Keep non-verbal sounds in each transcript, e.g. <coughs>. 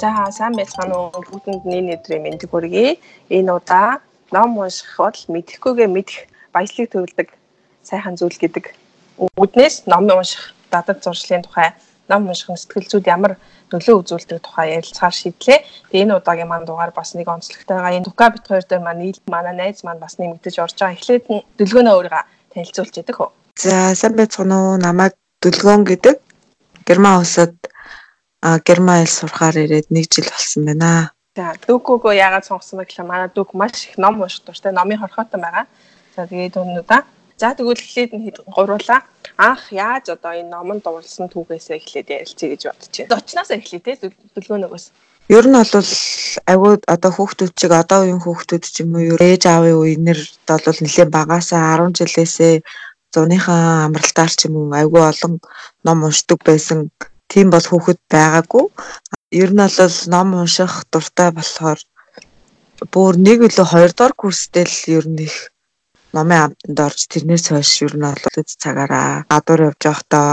За сайн байцгаана уу бүгдэнд нэг өдрийн мэндийг хүргэе. Энэ удаа ном унших бол мэдэхгүйгээ мэдэх баясгалыг төрүүлдэг сайхан зүйл гэдэг үгнээс ном унших дадал зуршлын тухай ном унших сэтгэл зүйд ямар нөлөө үзүүлдэг тухай ярилцахаар шийдлээ. Тэгээ энэ удаагийн маань дугаар бас нэг онцлогтойгаа энэ Тука бит хоёр дээр маань нийл манай найз маань бас нэмэгдэж орж байгаа. Эхлээд дэлгөөнөө өөрийгөө танилцуулж яадаг хөө. За сайн байцгаана уу намайг Дүлгөөн гэдэг Герман улсад а герман хэл сурахаар ирээд 1 жил болсон байна. За дүүкүүгөө яагаад сонгосон бэ гэхээр манай дүүк маш их ном унших дуртай, номын хорхотой байгаа. За тэгээд өнөөдөө За тэгвэл эхлээд нь гуруулаа анх яаж одоо энэ номонд дурлсан түүхээсээ эхлээд ярилцъя гэж бодож байна. Зочноос эхлэе те дүлгөөнөөс. Ер нь бол агуу одоо хүүхдүүд чиг одоо үеийн хүүхдүүд ч юм уу ээж аавын үеийнэр бол нэлээд багасаа 10 жилээсээ зуныхаа амралтаар ч юм уу айгүй олон ном уншдаг байсан тийм бол хүүхэд байгаагүй. Ер нь бол ном унших дуртай болохоор бүр нэг үлээ хоёрдугаар курстэй л ер нь их номын амтанд орж тэрнээс хойш ер нь бол цагаараа гадуур явж байхдаа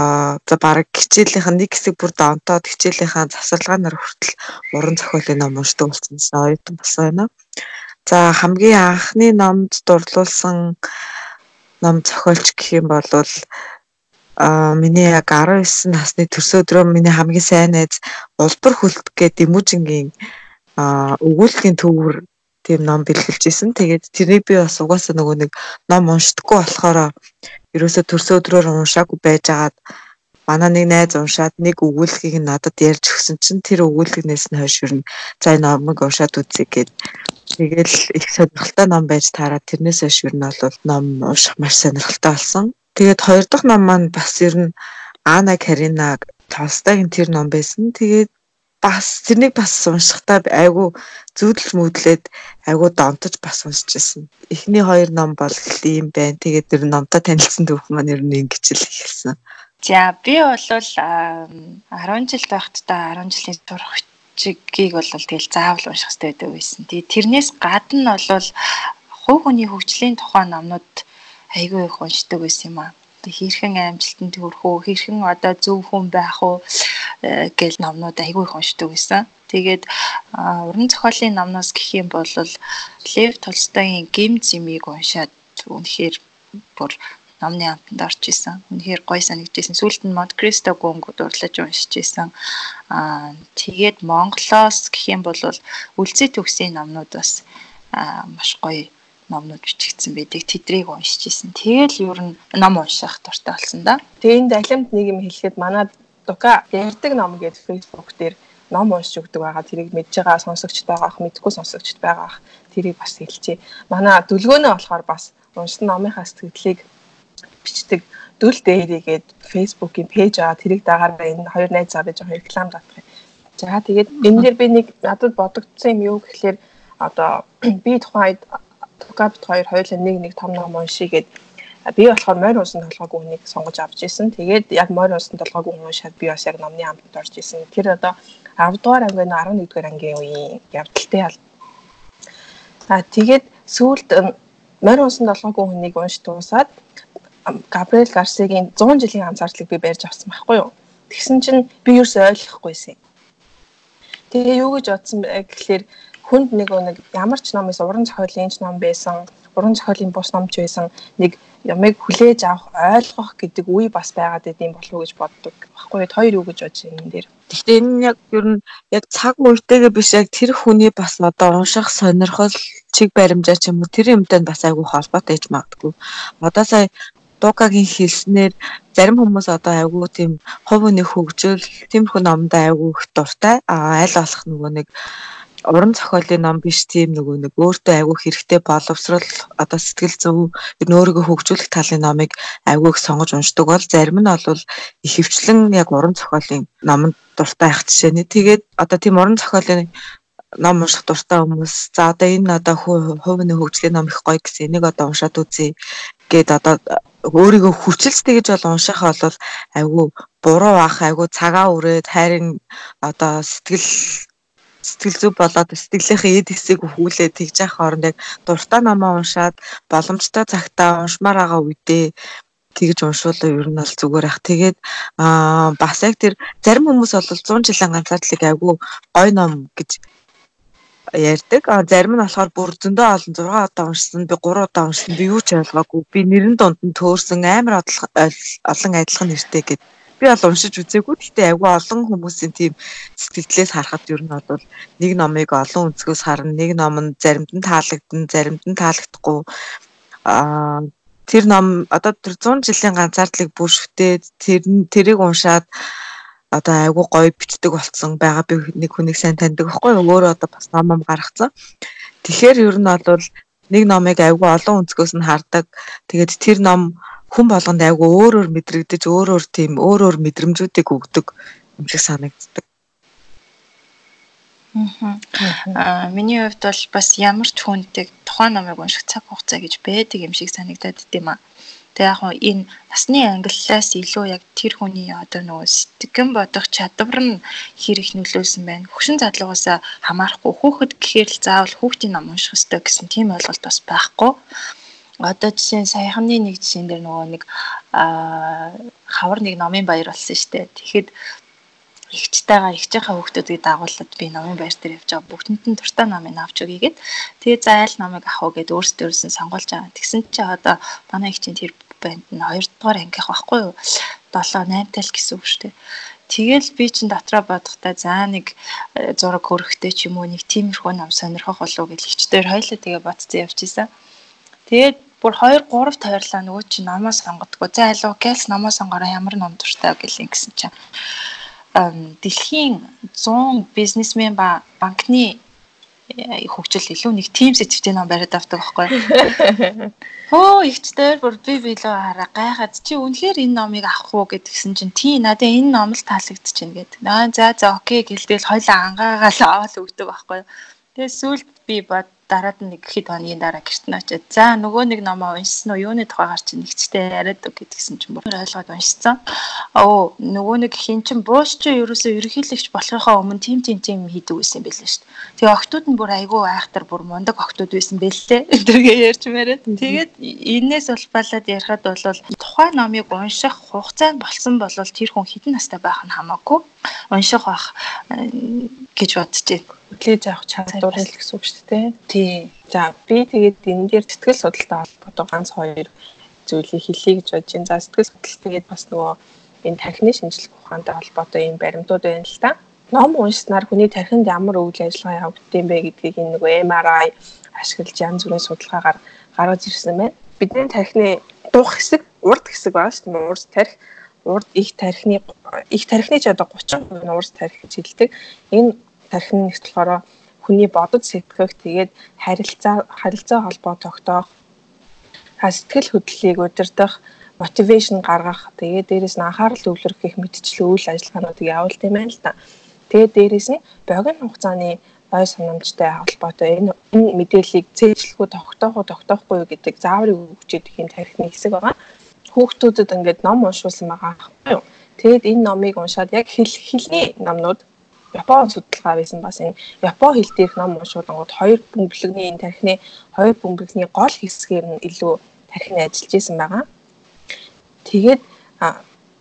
за баг хичээлийнх нь нэг хэсэг бүр донтоод хичээлийнхаа завсарлагаанаар хүртэл уран зохиолын ном уншдаг болсон оюутан болсон байна. За хамгийн анхны номд дурлуулсан ном зохиолч гэх юм бол миний яг 19 насны төрсө өдрөө миний хамгийн сайн найз улбар хүлт гэдэг Дэмүжингийн а өгүүллийн төвөр тийм ном бэлгэлж исэн. Тэгээд тэрийг би бас угаасаа нөгөө нэг ном уншдаггүй болохоор ерөөсө төрсө өдрөөр уншаагүй байжгаад манай нэг найз уншаад нэг өгүүлгийг надад ярьж өгсөн чинь тэр өгүүлгээс нь хойш юу за энэ номыг уншаад үзье гэд тэгэл их сонирхолтой ном байж таараад тэрнээс хойш юу нь бол ном унших маш сонирхолтой болсон. Тэгээд хоёр дахь ном маань бас ер нь Ана Карина Толстойгийн тэр ном байсан. Тэгээд бас тэрнийг бас уншихтаа айгу зүүдэлж мүдлээд айгу донтож бас уншиж байсан. Эхний хоёр ном бол ийм байна. Тэгээд тэр номтой танилцсан түүх маань ер нь ингэж л эхэлсэн. За би бол 10 жил байхдаа 10 жилийн сурагчийг бол тэгэл заавал унших хэрэгтэй байдаг байсан. Тэгээ тэрнээс гадна бол хувь хүний хөгжлийн тухай номнууд айгүй их уншдаг байсан юм аа. Хэрхэн амжилтанд хүрэх үү, хэрхэн одоо зөв хүн байх уу э, гэл номнууд айгүй их уншдаг байсан. Тэгээд уран зохиолын номноос гэх юм бол Лев Толстойгийн Гим зэмийг уншаад үнэхээр бүр номны амтанд орж исэн. Үнэхээр гоё санагдчихсэн. Сүүлд нь Монт Кристо гонг дурлаж уншиж исэн. Аа тэгээд Монголоос гэх юм бол үлцээ төгсийн номнууд бас маш гоё номнууд бичигдсэн байдаг. Тэдрийг уншиж исэн. Тэгэл ер нь ном унших дуртай болсон да. Тэгээ энэ далимт нэг юм хэлэхэд манай Дука ярьдаг ном гэдэг Facebook дээр ном уншиж өгдөг байгаа. Тэрийг мэдж байгаа сонсогчд байгаа ах, мэдгүй сонсогчд байгаа ах. Тэрийг бас хэлчихье. Манай дүлгөөнөө болохоор бас уншсан номынхаа сэтгэлийг бичдэг дүл дээрийгээд Facebook-ийн пэйж байгаа. Тэрийг дагаад энэ хоёр найз аваад жоохон реклам татах. За тэгээд энэ дээр би нэг надад бодогдсон юм юу гэхэлэр одоо <clears throat> би тухайд Габт хоёр хоёулаа нэг нэг том ном уншия гээд би болохоор морь унсан толгойг үнийг сонгож авч исэн. Тэгээд яг морь унсан толгойг уншаад би бас яг номны амтанд орж исэн. Тэр одоо 10 дугаар ангийн 11 дугаар ангийн үеийн явдалтай ял. А тэгээд сүүлд морь унсан толгойг үнийг унш дуусаад Габриэл Гарсигийн 100 жилийн анзаарлыг би барьж авсан байхгүй юу. Тэгсэн чинь би юус ойлгохгүйсэн. Тэгээ юу гэж бодсон бэ гэхэлэр хүнд нэг нэг ямар ч номоос уран зохиолын ном байсан, уран зохиолын бус номч байсан нэг ямыг хүлээж авах, ойлгох гэдэг үе бас байгаад идэм болов уу гэж боддог. Баггүй хоёр юу гэж бодож энэ дээр. Гэхдээ энэ яг ер нь яг цаг үетэйгээ биш яг тэр хүний бас одоо унших сонирхол чиг баримжаа ч юм уу тэр юмтай бас айгүй холбоотой гэж магадгүй. Одоо сая Дукагийн хэлснээр зарим хүмүүс одоо айгүй тийм хувь хүний хөгжил тиймэрхүү номд айгүй их дуртай. А аль болох нөгөө нэг уран зохиолын ном биш тийм нөгөө нэг өөртөө айгүй хэрэгтэй боловсрал одоо сэтгэл зүй нөөргөө хөгжүүлэх талын номыг айгүй их сонгож уншдаг бол зарим нь бол их хөвчлэн яг уран зохиолын номонд дуртай ах жишээний. Тэгээд одоо тийм уран зохиолын ном унших дуртай хүмүүс за одоо энэ одоо хувийн хөгжлийн ном их гоё гэсэн энийг одоо уншаад үзье гээд одоо өөрийгөө хүчилстэй гэж бол унших бол айгүй буруу ах айгүй цагаа өрөөд хайрын одоо сэтгэл сэтгэл зүв болоод сэтгэлийнхээ эд хэсгийг өхүүлээд тэгж явах хооронд яг дуртай намаа уншаад боломжтой цагтаа уншмаар байгаа үедээ тэгж уншуулаа ер нь бол зүгээр ах. Тэгээд аа бас яг тэр зарим хүмүүс бол 100 жилийн ганцаардлыг айгүй гой ном гэж ярьдаг. А зарим нь болохоор бүр зөндөө олон 6 удаа уншсан, би 3 удаа уншсан, би юу ч ойлгоогүй. Би нэрэн донд нь төөрсөн амар олон адилхан нэртэй гэдэг би бол уншиж үзээгүй. Гэхдээ айгүй олон хүмүүсийн тийм сэтгэлдлээс харахад ер нь бол нэг номыг олон өнцгөөс харна. Нэг ном нь заримд нь таалагдана, заримд нь таалагдахгүй. Аа тэр ном одоо тэр 100 жилийн ганцаардлыг бүр шүтээд тэр тэрийг уншаад одоо айгүй гоё бичдэг болсон байгаа би нэг хүнийг сайн таньдаг байхгүй өөрөө одоо бас ном ном гаргацсан. Тэгэхээр ер нь бол нэг номыг айгүй олон өнцгөөс нь хардаг. Тэгээд тэр ном хүн болгонд айгүй өөр өөр мэдрэгдэж өөр өөр тийм өөр өөр мэдрэмжүүдийг өгдөг юм шиг санагддаг. Аа миний хувьд бол бас ямар ч хүнтэй тухайн номыг унших цаг хугацаа гэж байдаг юм шиг санагдаад дим аа. Тэгээ яг энэ насны ангиллаас илүү яг тэр хүний одоо нөгөө сэтгэн бодох чадвар нь хэр их нөлөөсөн байна. Хөгшин задлуугаас хамаарахгүй хүүхэд гэхээр л заавал хүүхдийн ном унших ёстой гэсэн тийм ойлголт бас байхгүй одоо жишээ нь саяхны нэг жишээн дээр нөгөө нэг аа хавар нэг номын баяр болсон шүү дээ. Тэгэхэд ихчтэйгээ ихчийнхаа хүүхдүүдийг дагуулад би номын баяр дээр явж байгаа бүгдэнд нь дуртай номыг авч өгье гэд. Тэгээ за айл номыг авах уу гэд өөрсдөө өөрсөн сонгуулж байгаа. Тэгсэн чи одоо манай чинь тэр банд нь 2 дугаар ангих байхгүй юу? 7 8 тал гэсэн үг шүү дээ. Тэгэл би чин дотроо бодохдоо за нэг э, зураг хөрөхтэй ч юм уу нэг тиймэрхүү ном сонирхох болов гэж ихчдэр хоёлаа тэгээ бодсон явчихсан. Тэгээд бүр 2 3 тойрлаа нөгөө чи номоо сонгодгоо. За алуу Келс номоо сонгороо ямар ном дуртай гэлэн гэсэн чинь дэлхийн 100 бизнесмен ба банкны э, хөгжил илүү нэг тим сэжигтэй ном бариад авдаг байхгүй. <laughs> Хөө ихчдэр бүр би билүү хараа гайхаад чи үнэхээр энэ номыг авах уу гэдгсэн чинь тий надад энэ ном л таалагдчихэв гэдэг. Аа за за окей гэлтэл хоёлаа ангаагаал аваад өгдөг байхгүй. Тэгээ сүлд би бод дараад нэг хэд хоногийн дараа гэрт нь очиад за нөгөө нэг номоо уншсан уу юуны тухайгаар чи нэгчтэй яриад үг гэдгсэн чинь бүр ойлгоод уншсан. Оо нөгөө нэг хин чин бууш чи ерөөсөө ерөнхийлөгч болохынхаа өмнө тим тим тим хийдэг байсан байлээ шүү дээ. Тэгээ октод нь бүр айгүй айхтар бүр мундаг октод байсан байлээ. <laughs> Тэргээ ярьж мээрээ. Тэгээд энээс улбалаад ярихад бол тухайн номыг унших хугацаа нь болсон бол тэр хүн хэдэн настай байх нь хамаагүй унших бах гэж бодчихэ хүлээж авах чадвар л гэсэн үг шүү дээ. Тий. За би тэгээд энэ дээр сэтгэл судлалтай холбоотой ганц хоёр зүйлийг хэлье гэж бодож байна. За сэтгэл судлал тэгээд бас нөгөө энэ тархины шинжилгээ ухаантай холбоотой юм баримтууд байна л та. Ном уншсанаар хүний тархинд ямар үйл ажиллагаа явагдсан бэ гэдгийг энэ нөгөө MRI ашиглаж янз бүрийн судалгаагаар гаргаж ирсэн байна. Бидний тархины дух хэсэг, урд хэсэг байгаа шүү дээ. Урд тархи урд их тархины их тархины ч одоо 30% нь урд тархи гэж хэлдэг. Энэ тархин нэгт болохоор хүний бодож сэтгэх тэгээд харилцаа харилцаа холбоо тогтоох сэтгэл хөдлөлийг удирдах мотивашн гаргах тэгээд дээрэс нь анхаарал төвлөрөх гэх мэтчлэн үйл ажиллагаануудыг явуулт юм байна л та. Тэгээд дээрэс нь богино хугацааны ой санамжтай холбоотой энэ энэ мэдээллийг цээжлэхүү тогтоох уу тогтоохгүй юу гэдэг зааврыг өгч идэх энэ тархины хэсэг байгаа. Хүүхдүүдэд ингээд ном уншуулсан байгаа байхгүй юу? Тэгэд энэ номыг уншаад яг хэл хэлний номнууд Япон судалгаа байсан бас энэ Япон хэл дээрх ном уншуулгууд хоёр бөмбөлөгний энэ тархины хоёр бөмбөлөгний гол хэсгээр нь илүү тархины ажиллаж исэн байгаа. Тэгээд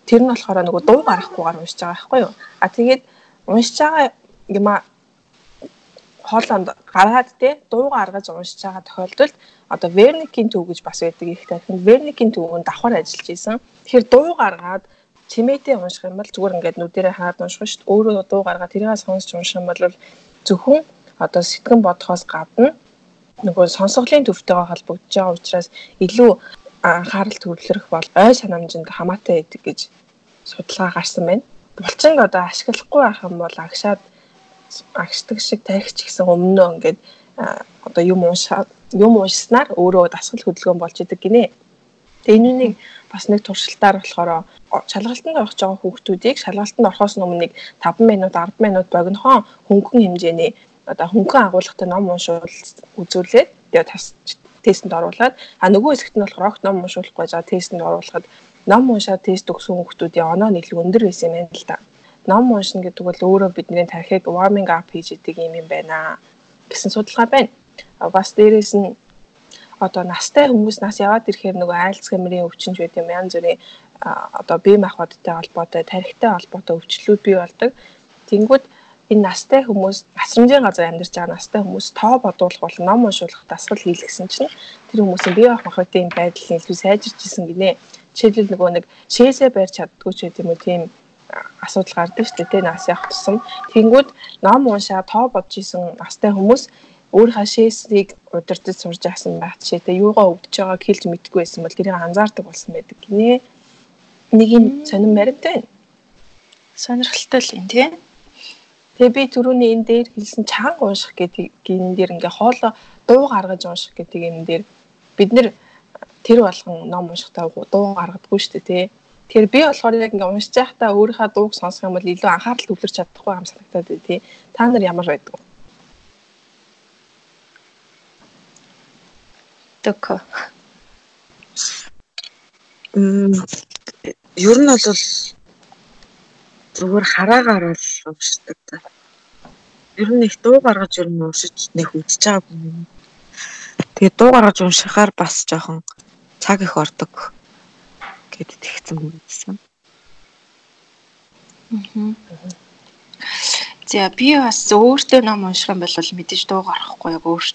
тэр нь болохоор нөгөө дуу гаргахгүйгээр уншиж байгаа байхгүй юу? А тэгээд уншиж байгаа юм а хоолонд гаргаад те дуу гаргаж уншиж байгаа тохиолдолд одоо Верникийн төв гэж бас байдаг их тархинд Верникийн төвөнд давхар ажиллаж исэн. Тэгэхээр дуу гаргаад чимээтэй унших юм бол зүгээр ингээд нүдэрээ хаад унших шүү дээ. Өөрөө дуу гаргаад тэрийг сонсч унших юм бол зөвхөн одоо сэтгэн бодохоос гадна нөгөө сонсголын төвтэйгээ холбогдож байгаа учраас илүү анхаарал төвлөрөх бол ой санамжинд хамаатай байдаг гэж судалгаа гарсан байна. Булчинг одоо ашиглахгүй байх юм бол агшаад агшдаг шиг тарихч гэсэн өмнөө ингээд одоо юм уншаад юм уншснаар өөрөө дасгал хөдөлгөөн болж идэг гинэ. Тэгээ энэнийг бас нэг туршилтаар болохоор шалгалтанд орох жоо хүүхдүүдийг шалгалтанд орохоос өмнө нэг 5 минут 10 минут богинохон хөнгөн хэмжээний одоо хөнгөн агуулгатай ном уншуул үзүүлээд тэгээ тас тестэнд оруулаад а нөгөө хэсэгт нь болохоор огт ном уншуулахгүй жаа тестэнд оруулахад ном уншаад тест өгсөн хүүхдүүдийн оноо нь илүү өндөр байсан юм байна л да. Ном уншина гэдэг бол өөрөө бидний тархийг warming up хийж идэг юм юм байна гэсэн судалгаа байна. Бас дээрээс нь одоо настай хүмүүс нас яваад ирэхээр нөгөө айлцгамрын өвчнж байт юм янз бүрийн одоо бие махбодтой холбоотой, тарихтай холбоотой өвчлүүд бий болдог. Тэнгүүд энэ настай хүмүүс асрамжийн газар амьдарч байгаа настай хүмүүс тоо бодуулах бол ном уншуулах дасгал хийлгсэн чинь тэр хүмүүсийн бие махбодын байдлыг илүү сайжирч исэн гинэ. Жишээлбэл нөгөө нэг шээсээ барьж чаддгүй ч гэдэм үү тийм асуудал гардаг шүү дээ. Тэ нас явах тусам. Тэнгүүд ном уншаа тоо бодож исэн настай хүмүүс өөрийнхөө шээсийг удирдах сурж яасан байх жишээ тэ юугаа өвдөж байгааг хэлж мэдгүй байсан бол тэрийг анзаардаг болсон байдаг гинэ. Нэг юм сонирн баримт байна. Сонирхолтой л юм тий. Тэгээ би түрүүний энэ дээр хэлсэн чанга унших гэдэг энэ дээр ингээ хоолоо дуу гаргаж унших гэдэг энэ дээр бид нэр тэр болгон ном уншихтаа дуу гаргадаггүй шүү дээ тий. Тэгэхээр би болохоор яг ингээ уншиж байхдаа өөрийнхөө дууг сонсох юм бол илүү анхаарал төвлөрч чадахгүй юм санагдаад байна тий. Та нар ямар байдаг вэ? Төкө. Мм ер нь бол зүгээр хараагаар л уншдаг та. Ер нь их дуу гаргаж ер нь уншиж нэг үдчихэж байгаагүй. Тэгээ дуу гаргаж уншихаар бас жоохон цаг их ордог гэд тэгсэн юм байсан. Аа. За би бас өөртөө ном унших юм бол мэдээж дуу гаргахгүй яг өөр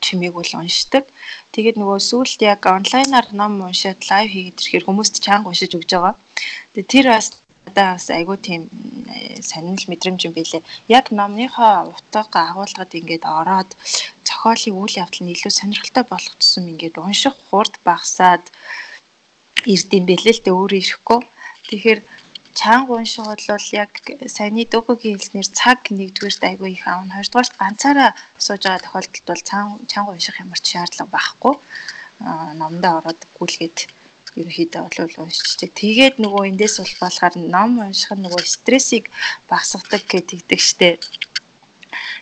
чимээг бол уншдаг. Тэгээд нөгөө сүүлд яг онлайнаар ном уншаад лайв хийгээд ирэхээр хүмүүст чанга уншиж өгж байгаа. Тэгээд тэр бас надад бас айгүй тийм сонирхол мэдрэмж юм билээ. Яг номныхоо утга агуулгад ингээд ороод зохиолын үйл явдал нь илүү сонирхолтой болох тусам ингээд унших хурд багасаад ирдэм бэлээ л дээ өөрөө ирэхгүй. Тэгэхээр чанга унших бол яг саяны дөгөгийн хэлснээр цаг нэгдүгээрт айгүй их аавна хоёрдугаарт ганцаараа сууж байгаа тохиолдолд бол чанга унших ямар ч шаардлага байхгүй номдоо ороод гүйлгээд ерөнхийдөө бол уншчихдаг. Тэгээд нөгөө эндээс бол болохоор ном унших нөгөө стрессийг багасгадаг гэдэг штэ.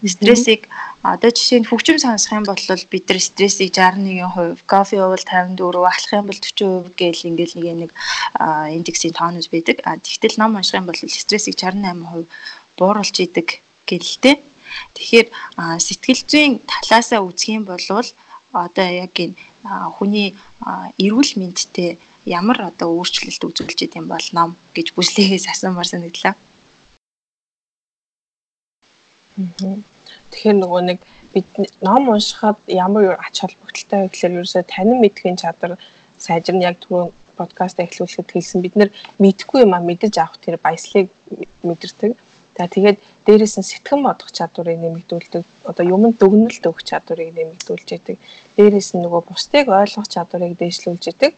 Стрессийг одоо жишээ нь хөгжим сонсох юм бол бид нар стрессийг 61%, кофе уувал 54, алхах юм бол 40% гээл ингээл нэг нэг индексийн тоонууд байдаг. А тэгтэл ном унших юм бол стрессийг 68% бууруулж идэг гэлтэй. Тэгэхээр сэтгэл зүйн талаасаа үзэх юм бол одоо яг энэ хүний эрүүл мэндтэй ямар одоо өөрчлөлт үзүүлж идэм бол ном гэж бүслэхээс асуумар санагдлаа. Тэгэхээр нөгөө нэг бид ном уншихад ямар ач холбогдолтой вэ гэхээр ерөөсөө танин мэдхийн чадвар сайжирна яг түрүү подкаст эхлүүлэхэд хэлсэн бид нар мэдхгүй юм а мэдэж авах тэр баяслыг мэдэрдэг. За тэгээд дээрээс нь сэтгэн бодох чадварыг нэмэгдүүлдэг. Одоо юмд дүгнэлт өгөх чадварыг нэмэгдүүлж идэг. Дээрээс нь нөгөө бусдыг ойлгох чадварыг дээшлүүлж идэг.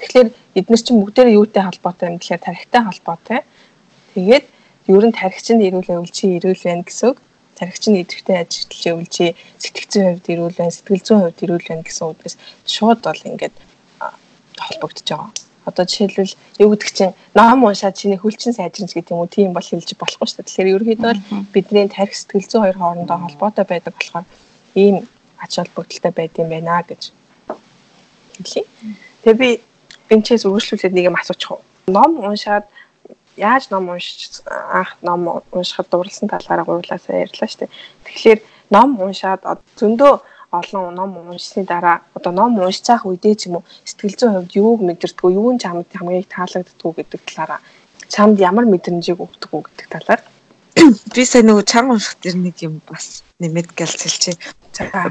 Тэгэхээр эдгээр чинь бүгдээрээ юутай холбоотой юм гэхээр тарихтай холбоотой. Тэгээд ер нь тархич нь ирүүл байвал чи ирүүл байна гэсэн үг. Тархич нь идэвхтэй ажиллаж байвал чи сэтгцэн хувьд ирүүл байна, сэтгэл зүйн хувьд ирүүл байна гэсэн үгээс шууд бол ингээд холбогдож байгаа. Одоо жишээлбэл юу гэдэг чинь ном уншаад чиний хөлчин сайжирч гэдэг юм уу тийм бол хэлж болохгүй шүү дээ. Тэгэхээр ерөнхийдөө бидний тархи сэтгэл зүйн хоёр хоорондоо холбоотой байдаг болохоор ийм ач холбогдолтой байд юм байна гэж хэлье. Тэгээ би бинчээс үргэлжлүүлээд нэг юм асуучих уу. Ном уншаад яаж ном уншиж анх ном уншихад дурласан талаараа гуйлаасаа ярьлаа шүү дээ. Тэгэхээр ном уншаад зөндөө олон ном уншсны дараа одоо ном унших үедээ ч юм уу сэтгэл зүйн хувьд юуг мэдэрдгүү, юу нь чамд хамгийн их таалагддгүү гэдэг талаараа чамд ямар мэдрэмжийг өгдөг үү гэдэг талаар <coughs> би сая нөгөө чанга унших тэр нэг юм бас нэмээд гэлцэлчээ.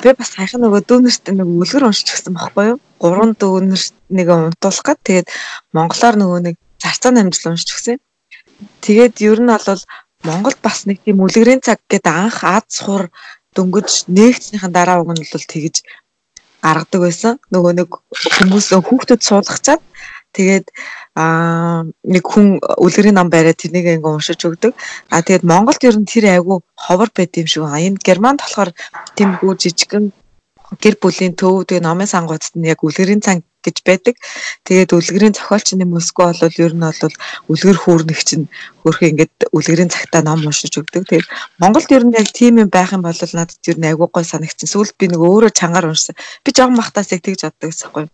Би бас саяхан нөгөө дүүнерт нэг үлгэр уншиж гисэн байхгүй юу? Гурван дүүнерт нэг унтуулах гээд тэгээд монголоор нөгөө нэг зарцааны амжилт уншиж гисэн. Тэгээд ер нь бол Монголд бас нэг тийм үлгэрийн цаг гэдэг анх ад сур дөнгөж нээгчнийхэн дараа уг нь бол тэгж гаргадаг байсан. Нөгөө нэг хүмүүс хүүхдэд суулгачаад тэгээд аа нэг хүн үлгэрийн ном бариад тэрнийг ингээ уншиж өгдөг. А тэгээд Монголд ер нь тэр айгу ховор байд юм шиг. А энэ Германд болохоор тиймгүй жижигэн гэр бүлийн төв тэгээ номын сангуудад нь яг үлгэрийн цанг гэж байдаг. Тэгээд үлгэрийн зохиолч Москва бол ер нь бол үлгэр хүүрнэг чинь хөрхөө ингээд үлгэрийн цагтаа ном уншиж өгдөг. Тэгээд Монголд ер нь яг тийм юм байх юм бол надад ер нь айгүй гой санагдсан. Сүүлд би нэг өөрөө чангаар уншсан. Би жоон махтаас яг тэгж боддог гэсэн юм.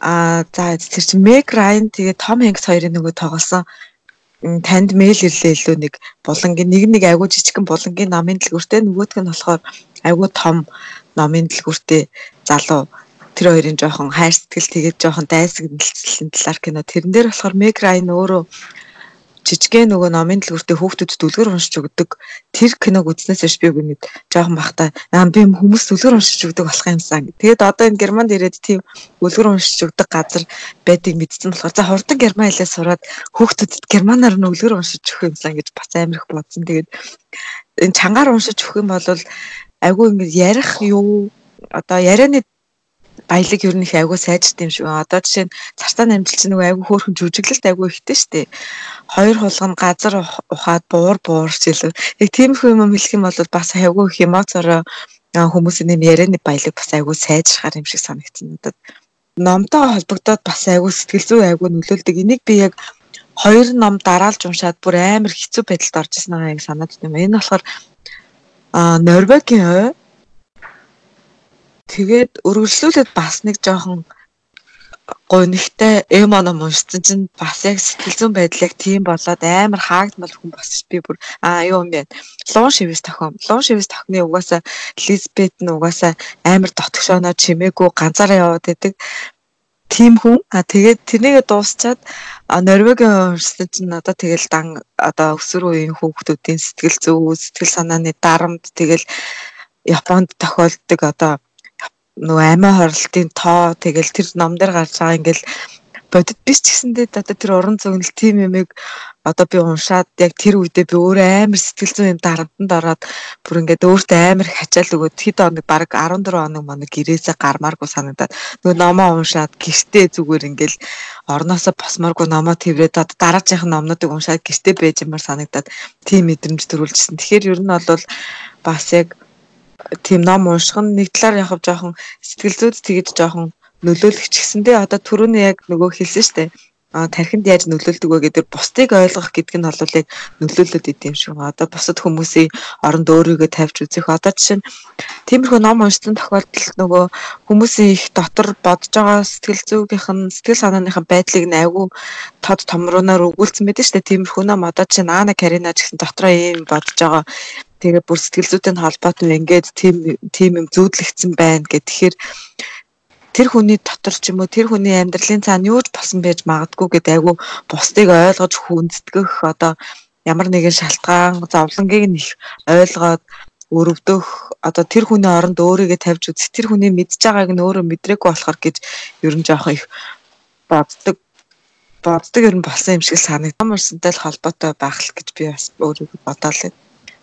Аа за тэр чинь Meg Ryan тэгээд Tom Hanks хоёрын нөгөө тоглосон танд мэйл ирлээ илүү нэг булангийн нэг нэг айгуу жижигхэн булангийн намын дэлгүүртэй нөгөөх нь болохоор айгүй том номын дэлгүүртээ залуу тэр хоёрын жоохон хайр сэтгэл тэгээд жоохон дайсаг нэлцлийн талаар кино. Тэрэн дээр болохоор Meg Ryan өөрөө жижигхэн нөгөө номын дэлгүүртээ хүүхдүүд дүлгэр уншиж өгдөг тэр киног үзснээс хойш би үгээд жоохон бахта аа би хүмүүс дүлгэр уншиж өгдөг болох юмсан. Тэгээд одоо энэ Германд ирээд тийм дүлгэр уншиж өгдөг газар байдгийг мэдсэн болохоор за хурдан герман хэлээ сураад хүүхдүүдэд германаар нь үлгэр уншиж өгөх юмсан гэж бас амар их бодсон. Тэгээд энэ чангаар уншиж өгөх юм бол айгүй ингэ ярих юу одоо ярианы баялаг ер нь их айгүй сайжрт юм шиг. Одоо жишээ нь цартааны амжилт чинь нөгөө айгүй хөөрхөн жүжиглэлт айгүй ихтэй шүү дээ. Хоёр хулган газар ухаад буур буурч илүү. Яг тиймэрхүү юм хэлэх юм бол бас айгүй их эмоцороо хүмүүсийн нэм ярианы баялаг бас айгүй сайжрахаар юм шиг санагдсан надад. Номтой холбогдоод бас айгүй сэтгэл зүй айгүй нөлөөлдөг. Энийг би яг хоёр ном дараалж уншаад бүр амар хэцүү байдалд орж ирсэн байгаа юм санаад байна. Энэ болохоор а Норвегийн Тэгээд өргөжлүүлээд бас нэг жоохон гонигтай эмоно уншсан чинь бас яг сэтгэл зүйн байдал яг тийм болоод амар хаагдмал хүн босч би бүр аа юу юм бэ? Луун шивэс тохиом. Луун шивэс тохны угаасаа Лизбет нь угаасаа амар дотгошооноо чимээгүй ганцаараа яваад байдаг. Тим хүн. А тэгээд тэрнийгээ дуусчаад Норвегийн уншсан чинь одоо тэгэл дан одоо өсвөр үеийн хүүхдүүдийн сэтгэл зүй, сэтгэл санааны дарамт тэгэл Японд тохиолддог одоо нөгөө амиа хорлтын тоо тэгэл тэр ном дээр гарч байгаа ингээл бодит биш ч гэсэндээ одоо тэр уран зөгнөл тим юмыг одоо би уншаад яг тэр үедээ би өөрөө амар сэтгэл зүйн юм дарамтанд ороод бүр ингээд өөртөө амар хачаал өгөөд хэд хоног баг 14 хоног моног гэрээсээ гармааргүй санагдаад нөгөө номоо уншаад гэртээ зүгээр ингээл орноосоо босмооргүй номоо тэрвээд одоо дараагийн номнуудыг уншаад гэртээ байж юмар санагдаад тийм мэдрэмж төрүүлжсэн. Тэгэхээр ер нь бол бас яг тийм ном унших нь нэг талаар яг жоохон сэтгэл зүйд тэгэж жоохон нөлөөлөгч гэсэндээ одоо түрүүний яг нөгөө хэлсэн штэ а тархинд яаж нөлөөлдөг вэ гэдэг бусдыг ойлгох гэдэг нь бол яг нөлөөлөд идэм шүү. Одоо бусад хүмүүсийн оронд өөрийгөө тавьж үзэх. Одоо жишээ нь тиймэрхүү ном уншсан тохиолдолд нөгөө хүмүүсийн их дотор бодож байгаа сэтгэл зүйгийнх нь сэтгэл санааныхын байдлыг айгүй тод томруунаар өгүүлсэн байдаг шүү дээ. Тиймэрхүү ном одоо жишээ нь Ана Карина гэсэн дотроо ийм бодож байгаа тэгээ бүр сэтгэл зүйтэй холбоотой ингээд тийм тийм юм зүүдлэгдсэн байна гэх тэгэхээр тэр хүний дотор ч юм уу тэр хүний амьдралын цаана юу ч болсон байж магадгүй гэдэг айгу бусдыг ойлгож хүндэтгэх одоо ямар нэгэн шалтгаан зовлонгийг нь их ойлгоод өрөвдөх одоо тэр хүний оронд өөрийгөө тавьж үз тэр хүний мэдж байгааг нь өөрөө мэдрээгүй болохоор гэж ер нь жоох их боддог боддог ер нь болсон юм шиг санагдсан. Мөрсөнтэй л холбоотой байх л гэж би бас өөрийгөө бодоолаа.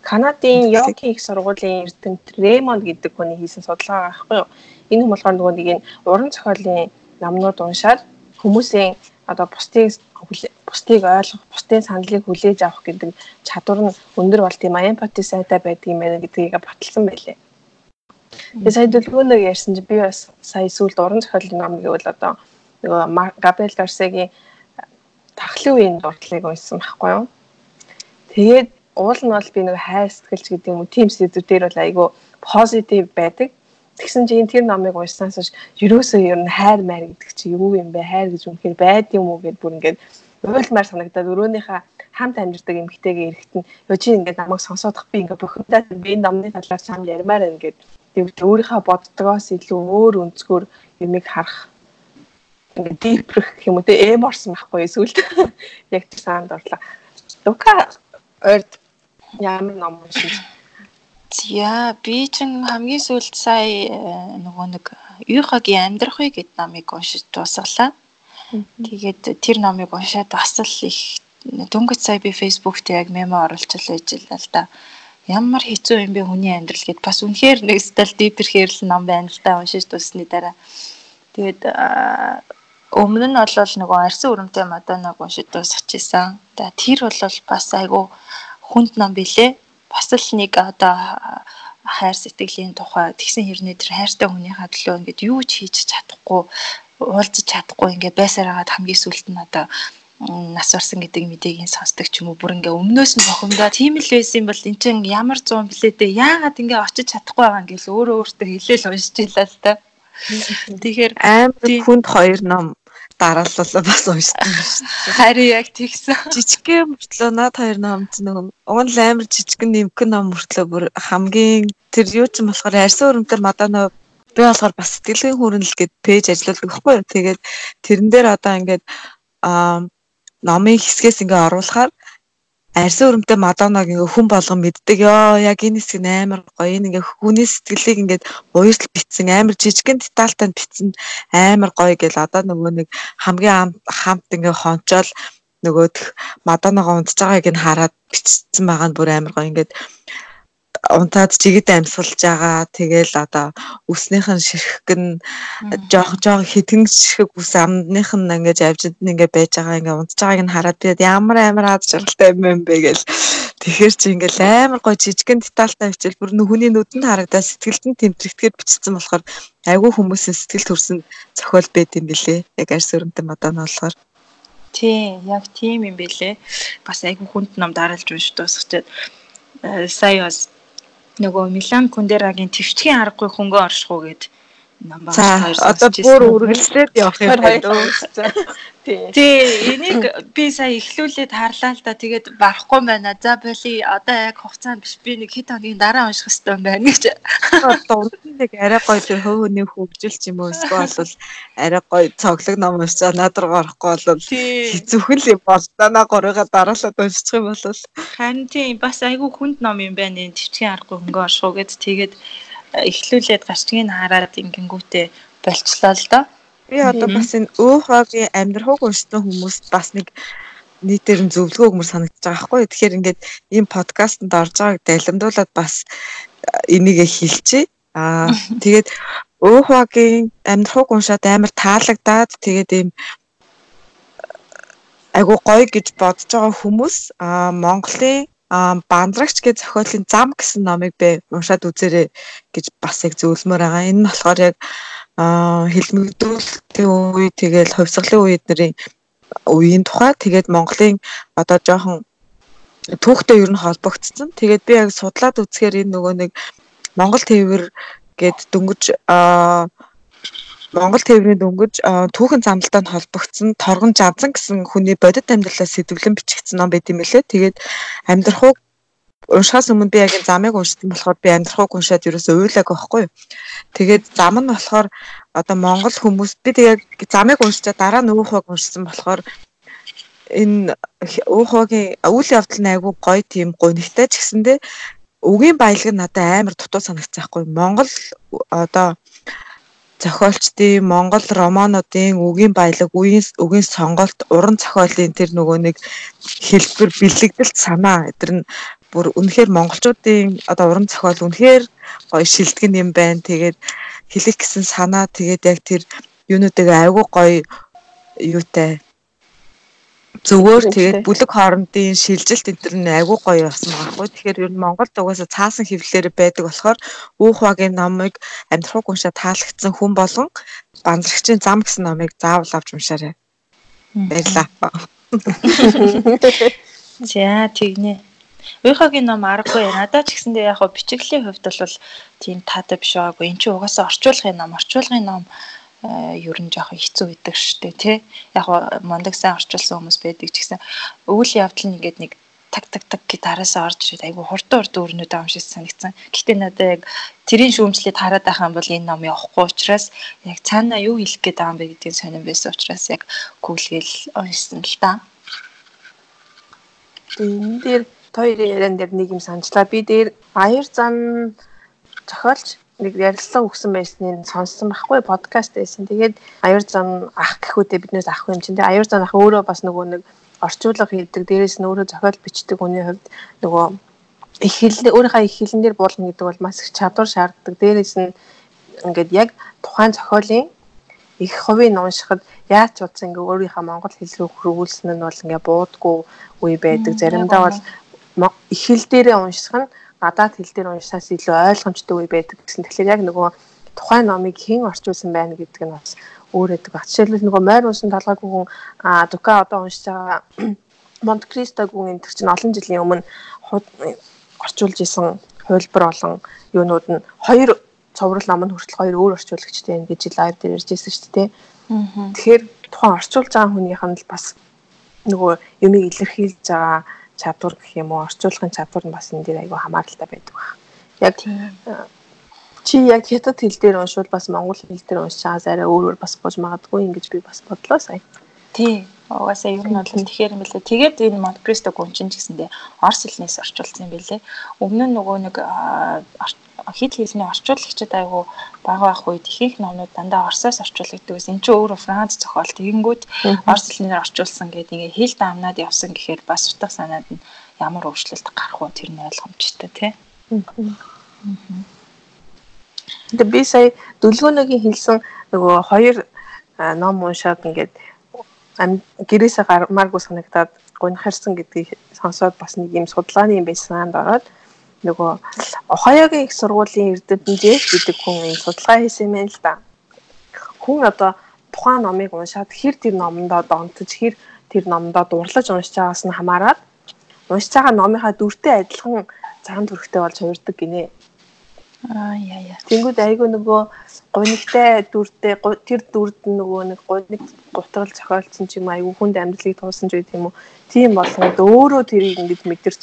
Канадын Йоки их сургуулийн эрдэмт Ремонд гэдэг хүний хийсэн судалгаа байхгүй юу? Энэ хүн болохоор нөгөө нэг уран зохиолын намнууд уншаад хүмүүсийн одоо бусдыг бусдыг ойлгох, бусдын саналыг хүлээж авах гэдэг чадвар нь өндөр бол тийм эмпати сайтай байдаг юм байна гэдгийг баталсан байлээ. Тэгээ сая дөлгөөнөг ярьсан чи би бас сая сүүлд уран зохиолын ном гэвэл одоо нөгөө Габриэл Гарсегийн тахлын үеийн дурдлыг уншсан байхгүй юу? Тэгээд уул нь бол би нэг хайр сэтгэлч гэдэг юм уу тийм сэдвүүдээр бол айгүй позитив байдаг. Тэгсэн чинь тэр номыг уншсанаас хойш ерөөсөө ер нь хайр майр гэдэг чи юу юм бэ? Хайр гэж үнэхээр байд юм уу гэд бүр ингээд уйлмаар санагдаад өрөөнийхөө хамт амьдардаг эмгтэйгээ эрэхтэн ёо чи ингээд намайг сонсоодох би ингээд бухимдаад би энэ номны талаар чам ярмаар ингээд тэгвэл өөрийнхөө боддгоос илүү өөр өнцгөр юмыг харах ингээд дипрэх гэх юм уу те эм орсон байхгүй эсвэл <laughs> яг тэр саанд орлоо. Дука ойрд Ямар ном уншиж? За би чинь хамгийн сүүлд сая э, нөгөө нэг Юхагийн амьдрах үе гэдэг номыг уншиж дуусгалаа. Тэгээд тэр номыг уншаад бас л их дөнгөж сая би фэйсбүүкт яг мемо оруулчихлаа байж л да. Ямар хэцүү юм бэ хүний амьдрал гэд бас үнэхээр нэг стал дипер хэрл ном байна л да уншиж дуусны дараа. Тэгээд өмнө нь бол нөгөө арьсан өрөмтэй мадоног уншиж дуусчихсан. За тэр бол бас айгүй хүнд ном билээ. Бас л нэг одоо хайр сэтгэлийн тухай тэгсэн хэрнээ тэр хайртай хүнийхээ төлөө ингээд юу ч хийж чадахгүй уулзаж чадахгүй ингээд байсаар хагаад хамгийн сүлт нь одоо нас орсон гэдэг мэдээг сонсдог ч юм уу бүр ингээ өмнөөс нь бохомдоо тийм л байсан бол эн чинь ямар зуун блээ дээ яагаад ингээ очиж чадахгүй байгаа юм гээл өөрөө өөртөө хэлээл уншиж илаа л та. Тэгэхээр амар хүнд хоёр ном дарааллаа бас уншсан шүү. Харин яг тэгсэн. Жижигхэн мөртлөө над хоёр номд нөгөө уг нь амар жижигхэн нэмгэн ном мөртлөө бүр хамгийн тэр юу ч юм болохоор арьсан өрөмтөр мадано би болохоор бас сэтгэлгийн хүрэнэл гээд пэйж ажилладаг байхгүй юу. Тэгээд тэрэн дээр одоо ингээд аа номын хэсгээс ингээ оруулахаар арьсан өрөмтэй Мадоннаг ингээ хүн болгон мэддэг. Йоо яг энэ хэсэг амар гоё. Энэ ингээ хүний сэтгэлийг ингээ уяртал битсэн амар жижигэн детальтай битсэн амар гоё гэл одоо нөгөө нэг хамгийн хамт ингээ хончоол нөгөөх Мадонногоо унтж байгааг нь хараад бичсэн байгаа нь бүр амар гоё. Ингээд унтаад жигэд амьсгалж байгаа. Тэгэл одоо үснийх нь ширхэг нь жоох жоох хитгэн ширхэг үс амных нь ингээд авжид нь ингээд байж байгаа. Ингээд унтж байгааг нь хараад тэгээд ямар амар ад жаргалтай юм бэ гэл. Тэгэхэр чи ингээд амар гой жижигэн детальтай хичээл бүр нүхний нүдэнд харагдаа сэтгэлд нь тэмдрэгдэхэд бичсэн болохоор айгүй хүмүүсийн сэтгэл төрсөн зохиол байд юм билэ. Яг арьс өрөмтөн нь болохоор Тийм, яг тийм юм бэлээ. Бас айгүй хүнд ном дараалж унш дуусчихад э, сая бас нөгөө Милан Кундерагийн твчгийн аргагүй хөнгөө орших уу гэд хоёр одоо бүр үргэлжлээд явах юм байна. Тий, энийг би сая ихлүүлээд харлаа л да. Тэгээд барахгүй байна. За боли одоо яг хугацаанд биш. Би нэг хэд хоногийн дараа унших хэрэгтэй юм байна гэж. Одоо нэг арай гоё тэр хөвөний хөгжилч юм уу эсвэл бол арай гоё цоглог ном уншчаа надруу орохгүй бол хэцүүхэн л юм бол танаа горыга дараалаад уншчих юм бол харин тийм бас айгүй хүнд ном юм байна. Энэ твчгийн аргагүй хөнгө оршуу гэд тэгээд эхлүүлээд гарчгийг хараад ингэнгүүтээ болчлоо л доо. Би одоо бас энэ өөхөөгийн амьдрахыг уншсан хүмүүст бас нэг нийтээр нь зөвлөгөө өгмөр санагдаж байгаа байхгүй. Тэгэхээр ингээд ийм подкастэнд орж байгааг далимдуулаад бас энийг хэлчихье. Аа <laughs> тэгээд өөхөөгийн амьдрахыг уншаад амар таалагдаад тэгээд ийм айгу гоё гэж бодож байгаа хүмүүс аа Монголын бандрагч гэж зохиолын зам гэсэн номыг би уншаад үзээрэй гэж бас яг зөвлөмөр байгаа. Энэ нь болохоор яг хэлмэгдүүлэлтийн үе тэгэл хувьсгалын үед нарын үеийн тухай тэгээд Монголын одоо жоохон түүхтэй ер нь холбогдсон. Тэгээд би яг судлаад үзэхээр энэ нөгөө нэг Монгол тээвэр гэд дөнгөж Монгол тээврийн дөнгөж түүхэн замлалтанд холбогдсон торгон жанзан гэсэн хүний бодит амьдралаа сэдвлэн бичигдсэн ном байт юм лээ. Тэгээд амьдрахыг уншихаас өмнө би яг замыг уншсан болохоор би амьдрахыг уншаад ерөөсөө уйлаагүй байхгүй юу. Тэгээд зам нь болохоор одоо Монгол хүмүүс би тэгээд замыг уншчаа дараа нь өөхөг уншсан болохоор энэ өөхөгийн үйл явдал нь айгүй гоё тийм гонигтай ч гэсэндээ үгийн баялаг надад амар дутуу санагцсан байхгүй Монгол одоо зохиолчдын Монгол романуудын үгийн баялаг, үгийн үгийн сонголт, уран зохиолын тэр нөгөө нэг хэлбэр бэлэгдэлт санаа эдгээр нь бүр үнэхээр монголчуудын одоо уран зохиол үнэхээр гоё шилдэг юм байна. Тэгээд хэлэх гэсэн санаа тэгээд яг тэр юунуудыг айгүй гоё юутай Зүгээр тэгээд бүлэг хоорондын шилжилт энэ төр нь айгүй гоё болсон байгаа хгүй. Тэгэхээр ер нь Монголд угаасаа цаасан хэвлэлээр байдаг болохоор Үүх багийн номыг амьдрахыг уншаа таалагдсан хүн болгон банзрагчийн зам гэсэн номыг заавал авч уншаарай. Баярлалаа. <laughs> За тэгнэ. Уухагийн ном аргагүй. Надад ч гэсэндээ яг бичиглийн хувьд бол тийм таатай биш байгаагүй. Энд чинь угаасаа орчуулгын ном, орчуулгын ном ер нь жоохон хэцүү байдаг штэ тий. Яг мондөг сайн орчуулсан хүмүүс байдаг ч гэсэн өвөл явдал нь ингээд нэг так так так гэд араасаа орж ирээд айгу хурдан хурдан өрнөд байгаа юм шиг санагдсан. Гэхдээ надад яг тэрийн шүүмжлээд хараад байх юм бол энэ ном явахгүй учраас яг цаана юу хэлэх гээд байгаа юм бэ гэдгийг сонирн байсан учраас яг гүйлгээл уншсан л та. Энэ дээр хоёрын яриан дээр нэг юм санджлаа. Би дээр аяр зан зохиолч нэг ярилцлага өгсөн байсныг сонссон байхгүй подкаст байсан. Тэгээд аюур зан ах гэхүүдээ биднээс ах юм чинь. Тэгээд аюур зан ах өөрөө бас нөгөө нэг орчуулга хийдэг. Дээрээс нь өөрөө зохиол бичдэг хүний хувьд нөгөө их хэл өөрийнхөө их хэлэн дээр буулна гэдэг бол маш их чадвар шаарддаг. Дээрээс нь ингээд яг тухайн зохиолын их хувийг уншихад яаж утсан ингээ өөрийнхөө монгол хэл рүү хөрвүүлсэн нь бол ингээ буудгүй үе байдаг. Заримдаа бол их хэл дээрээ унших нь гадаад хэл дээр уншсаас илүү ойлгомжтой үе байдаг гэсэн. Тэгэхээр яг нөгөө тухайн номыг хэн орчуулсан байна гэдэг нь бас өөр өгдөг баг. Жишээлбэл нөгөө морь унсан талгаагүй хүн Дука одоо уншиж байгаа <clears throat> Монт Кристо гүн энэ төр чинь олон жилийн өмнө орчуулж исэн хувилбар болон юунууд нь хоёр цоврал ном нь хүртэл хоёр өөр орчуулагчтай байна гэж лайв дээр ярьж ирсэн шүү дээ. Тэгэхээр тухайн орчуулж байгаа хүнийх нь л бас нөгөө юмыг илэрхийлж байгаа чадвар гэх юм уу орчуулгын чадвар нь бас энэ дээр айгүй хамааралтай байдаг байна. Яг чи яг хятад хэл дээр уншвал бас монгол хэл дээр уншаагаас арай өөрөөр бас бож магадгүй ингэж би бас бодлоо сая. Тий. Угаасаа ер нь бол тэгэхээр юм билээ. Тэгээд энэ Монте Кристо гүнчин ч гэсэндээ Орос хэлнээс орчуулсан юм билээ. Өмнө нь нөгөө нэг хэд хэлний орчуулагчид айгу бага байх үед ихэнх номнууд дандаа Оросоос орчуулагддаг гэсэн. Энд чинь өөрөө Франц зохиол. Тэгэнгүүт Орос хэлнээр орчуулсан гэдэг ингээ хэл даамнаад явсан гэхээр бас утга санаанд нь ямар өөрчлөлт гарах вэ? Тэр нь ойлгомжтой тий. Тэгээ би сая дүлгөөнийг хэлсэн нөгөө хоёр ном уншаад ингээд гэрээсээ гармааргүй санагдаад гонхарсан гэдгийг сонсоод бас нэг юм судалгааны юм байсаанд ороод нөгөө Ohio-гийн их сургуулийн эрдэмтэн гэдэг хүн энэ судалгаа хийсэн юм л да. Хүн одоо тухайн номыг уншаад хэр тэр номондоо донтож хэр тэр номондоо дурлаж уншиж байгаас нь хамаарат уншиж байгаа номынхаа дүртэй адилхан цагаан төрхтэй болж хувирдаг гинэ. Аа яа яа. Тэнгүүд айгүй нөгөө гунигтай дүртэй тэр дүрд нөгөө нэг гуник гутрал зохиолцсон ч юм айгүй хүнд амьдралыг туулсан ч гэдэг юм уу. Тийм болгоод өөрөө тэрийг ингэж мэдэрч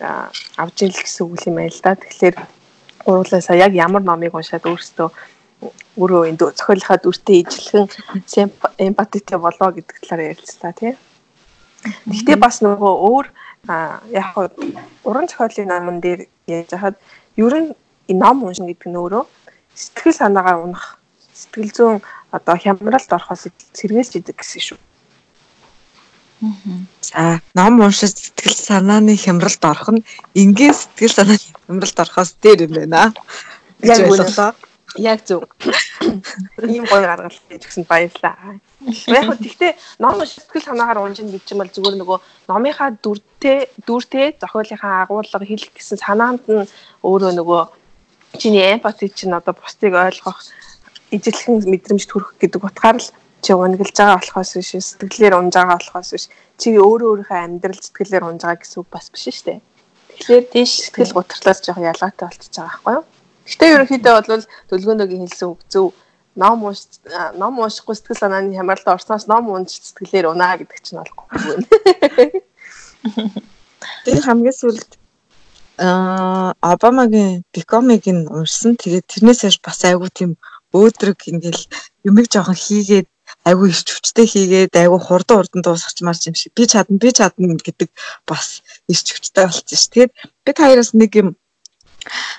авж ийн л гэсэн үг юм байна л да. Тэгэхээр гурлаасаа яг ямар номыг уншаад өөрсдөө өөрөө энэ зохиолынхаа дүртэй ижилхэн эмпатитэй болоо гэдэг талаар ярилцлаа тий. Гэхдээ бас нөгөө өөр яг уран зохиолын номон дээр яаж хахад ер нь ном уншин гэдэг нь өөрөө сэтгэл санаагаа унах сэтгэл зүйн одоо хямралд орохоос сэргээлж идэг гэсэн шүү. За ном уншиж сэтгэл санааны хямралд орох нь энгийн сэтгэл санааны хямралд орохоос дээр юм байна. Яг ойлголоо. Яг зөв. Ийм гоё гаргал гэж гисэн баярлаа. Яг хөө тэгтээ ном сэтгэл санаагаар унжин гэж юм бол зүгээр нөгөө номынхаа дүртэй дүртэй зохиолынхаа агуулга хэлэх гэсэн санаанд нь өөрөө нөгөө чиний эмпати чинь одоо бусдыг ойлгох ижилхэн мэдрэмж төрөх гэдэг утгаар л чи унаглаж байгаа болохоос биш сэтгэлээр унж байгаа болохоос биш чи өөрөө өөрийнхөө амьдрал сэтгэлээр унж байгаа гэсэн үг бас биш шүү дээ. Тэгэхээр тийш сэтгэл гутралаас жоох ялгаатай болчихж байгаа байхгүй юу? Гэтэ ерөнхийдөө бол төлгөөнөөгийн хэлсэн үг зөв ном унш ном уншихгүй сэтгэл санааны хямралд орсноос ном унш сэтгэлээр унаа гэдэг чинь болохгүй байна. <laughs> Тэр хамгийн сүүлд аа Обамагийн Becoming нь уншсан. Тэгээд тэрнээс хойш бас айгүй тийм өөдрөг ингээл юмэг жоохон хийгээд айгүй ирч хүчтэй хийгээд айгүй хурдан хурдан дуусгачмаар юм шиг би чадна би чадна гэдэг бас ирч хүчтэй болчихсон ш. Тэгээд бид хоёроос нэг юм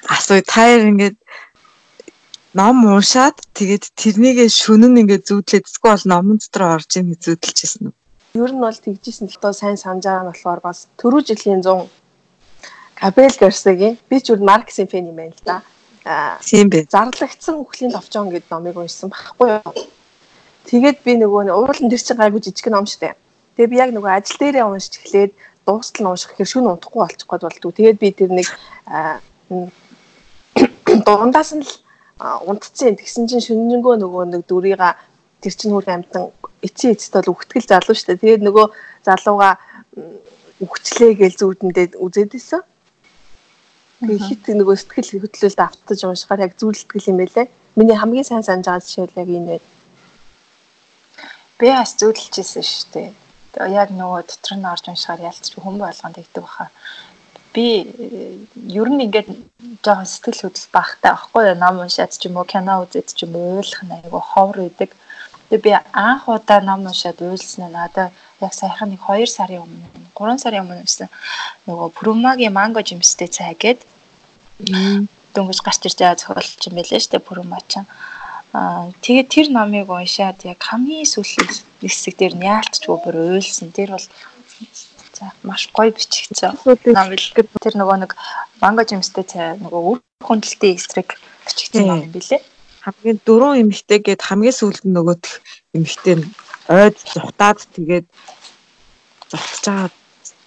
асууя таяр ингээд ном уншаад тэгээд тэрнийгээ шүнэн ингээд зүүдлээд эсвэл номон дотор орж ийн зүүдэлжсэн үү? Ер нь бол тэгжсэн л тоо сайн санаж байгаа нь болохоор бас түрүү жилийн 100 Абел Гарсагийн би ч үл Марксийн фэн юм байна л да. Аа тийм бэ. Зарлагдсан үхлийн товчон гэдэг номыг уншсан байхгүй юу? Тэгээд би нөгөө уурлан тэр чинь гайгүй жижиг ном штэ. Тэгээд би яг нөгөө ажил дээрээ уншиж эхлээд дуустал нь унших хэрэг шүн унтахгүй болчих гээд болдгоо. Тэгээд би тэр нэг <coughs> дундаас нь л унтцсан. Тэгсэн чинь шүнжэнгөө нөгөө нэг дүрийга тэр чинь хурд амтан эцсийн эцэд бол үхтгэл залуу штэ. Тэгээд нөгөө залууга үхчлээ гэж зүудэндээ үзээд исэн. Тэгээ хит нөгөө сэтгэл хөдлөлд автаж уншихаар яг зүйлтгэл юм байлээ. Миний хамгийн сайн санаж байгаа жишээл яг энэ байна. Би бас зүйлчээсэн шүү дээ. Яг нөгөө дотор нь орж уншихаар ялцч хүмүүс болгонд тэгдэг баха. Би э, ер нь ингээд жоохон сэтгэл хөдлөл багтай байхгүй юу? Ном уншаад ч юм уу, кино үзээд ч юм уу ойлгох нь айгу ховор үйдэг. Тэгээ би анх удаа ном уншаад уйлсан нь надаа яг саяхан нэг 2 сарын өмнө 3 сарын өмнө юмсан нөгөө Пүрмагийн манго жимстэй цай гээд дөнгөж гарч ирж байгаа зохиолч юм байлээ шүү дээ Пүрмачин. Аа тэгээд тэр номыг уншаад яг хамгийн сүүлийн хэсэг дээр нь яалтчгүй бүр уйлсан. Тэр бол за маш гоё бичигдсэн. Ном билгээд тэр нөгөө нэг манго жимстэй цай нөгөө үр хүндэлтийн эсрэг бичигдсэн ном юм билээ. Хамгийн дөрөв эмэгтэй гээд хамгийн сүүлд нь нөгөөх эмэгтэй нь ойд зүхтаад тэгээд зогтож байгаа.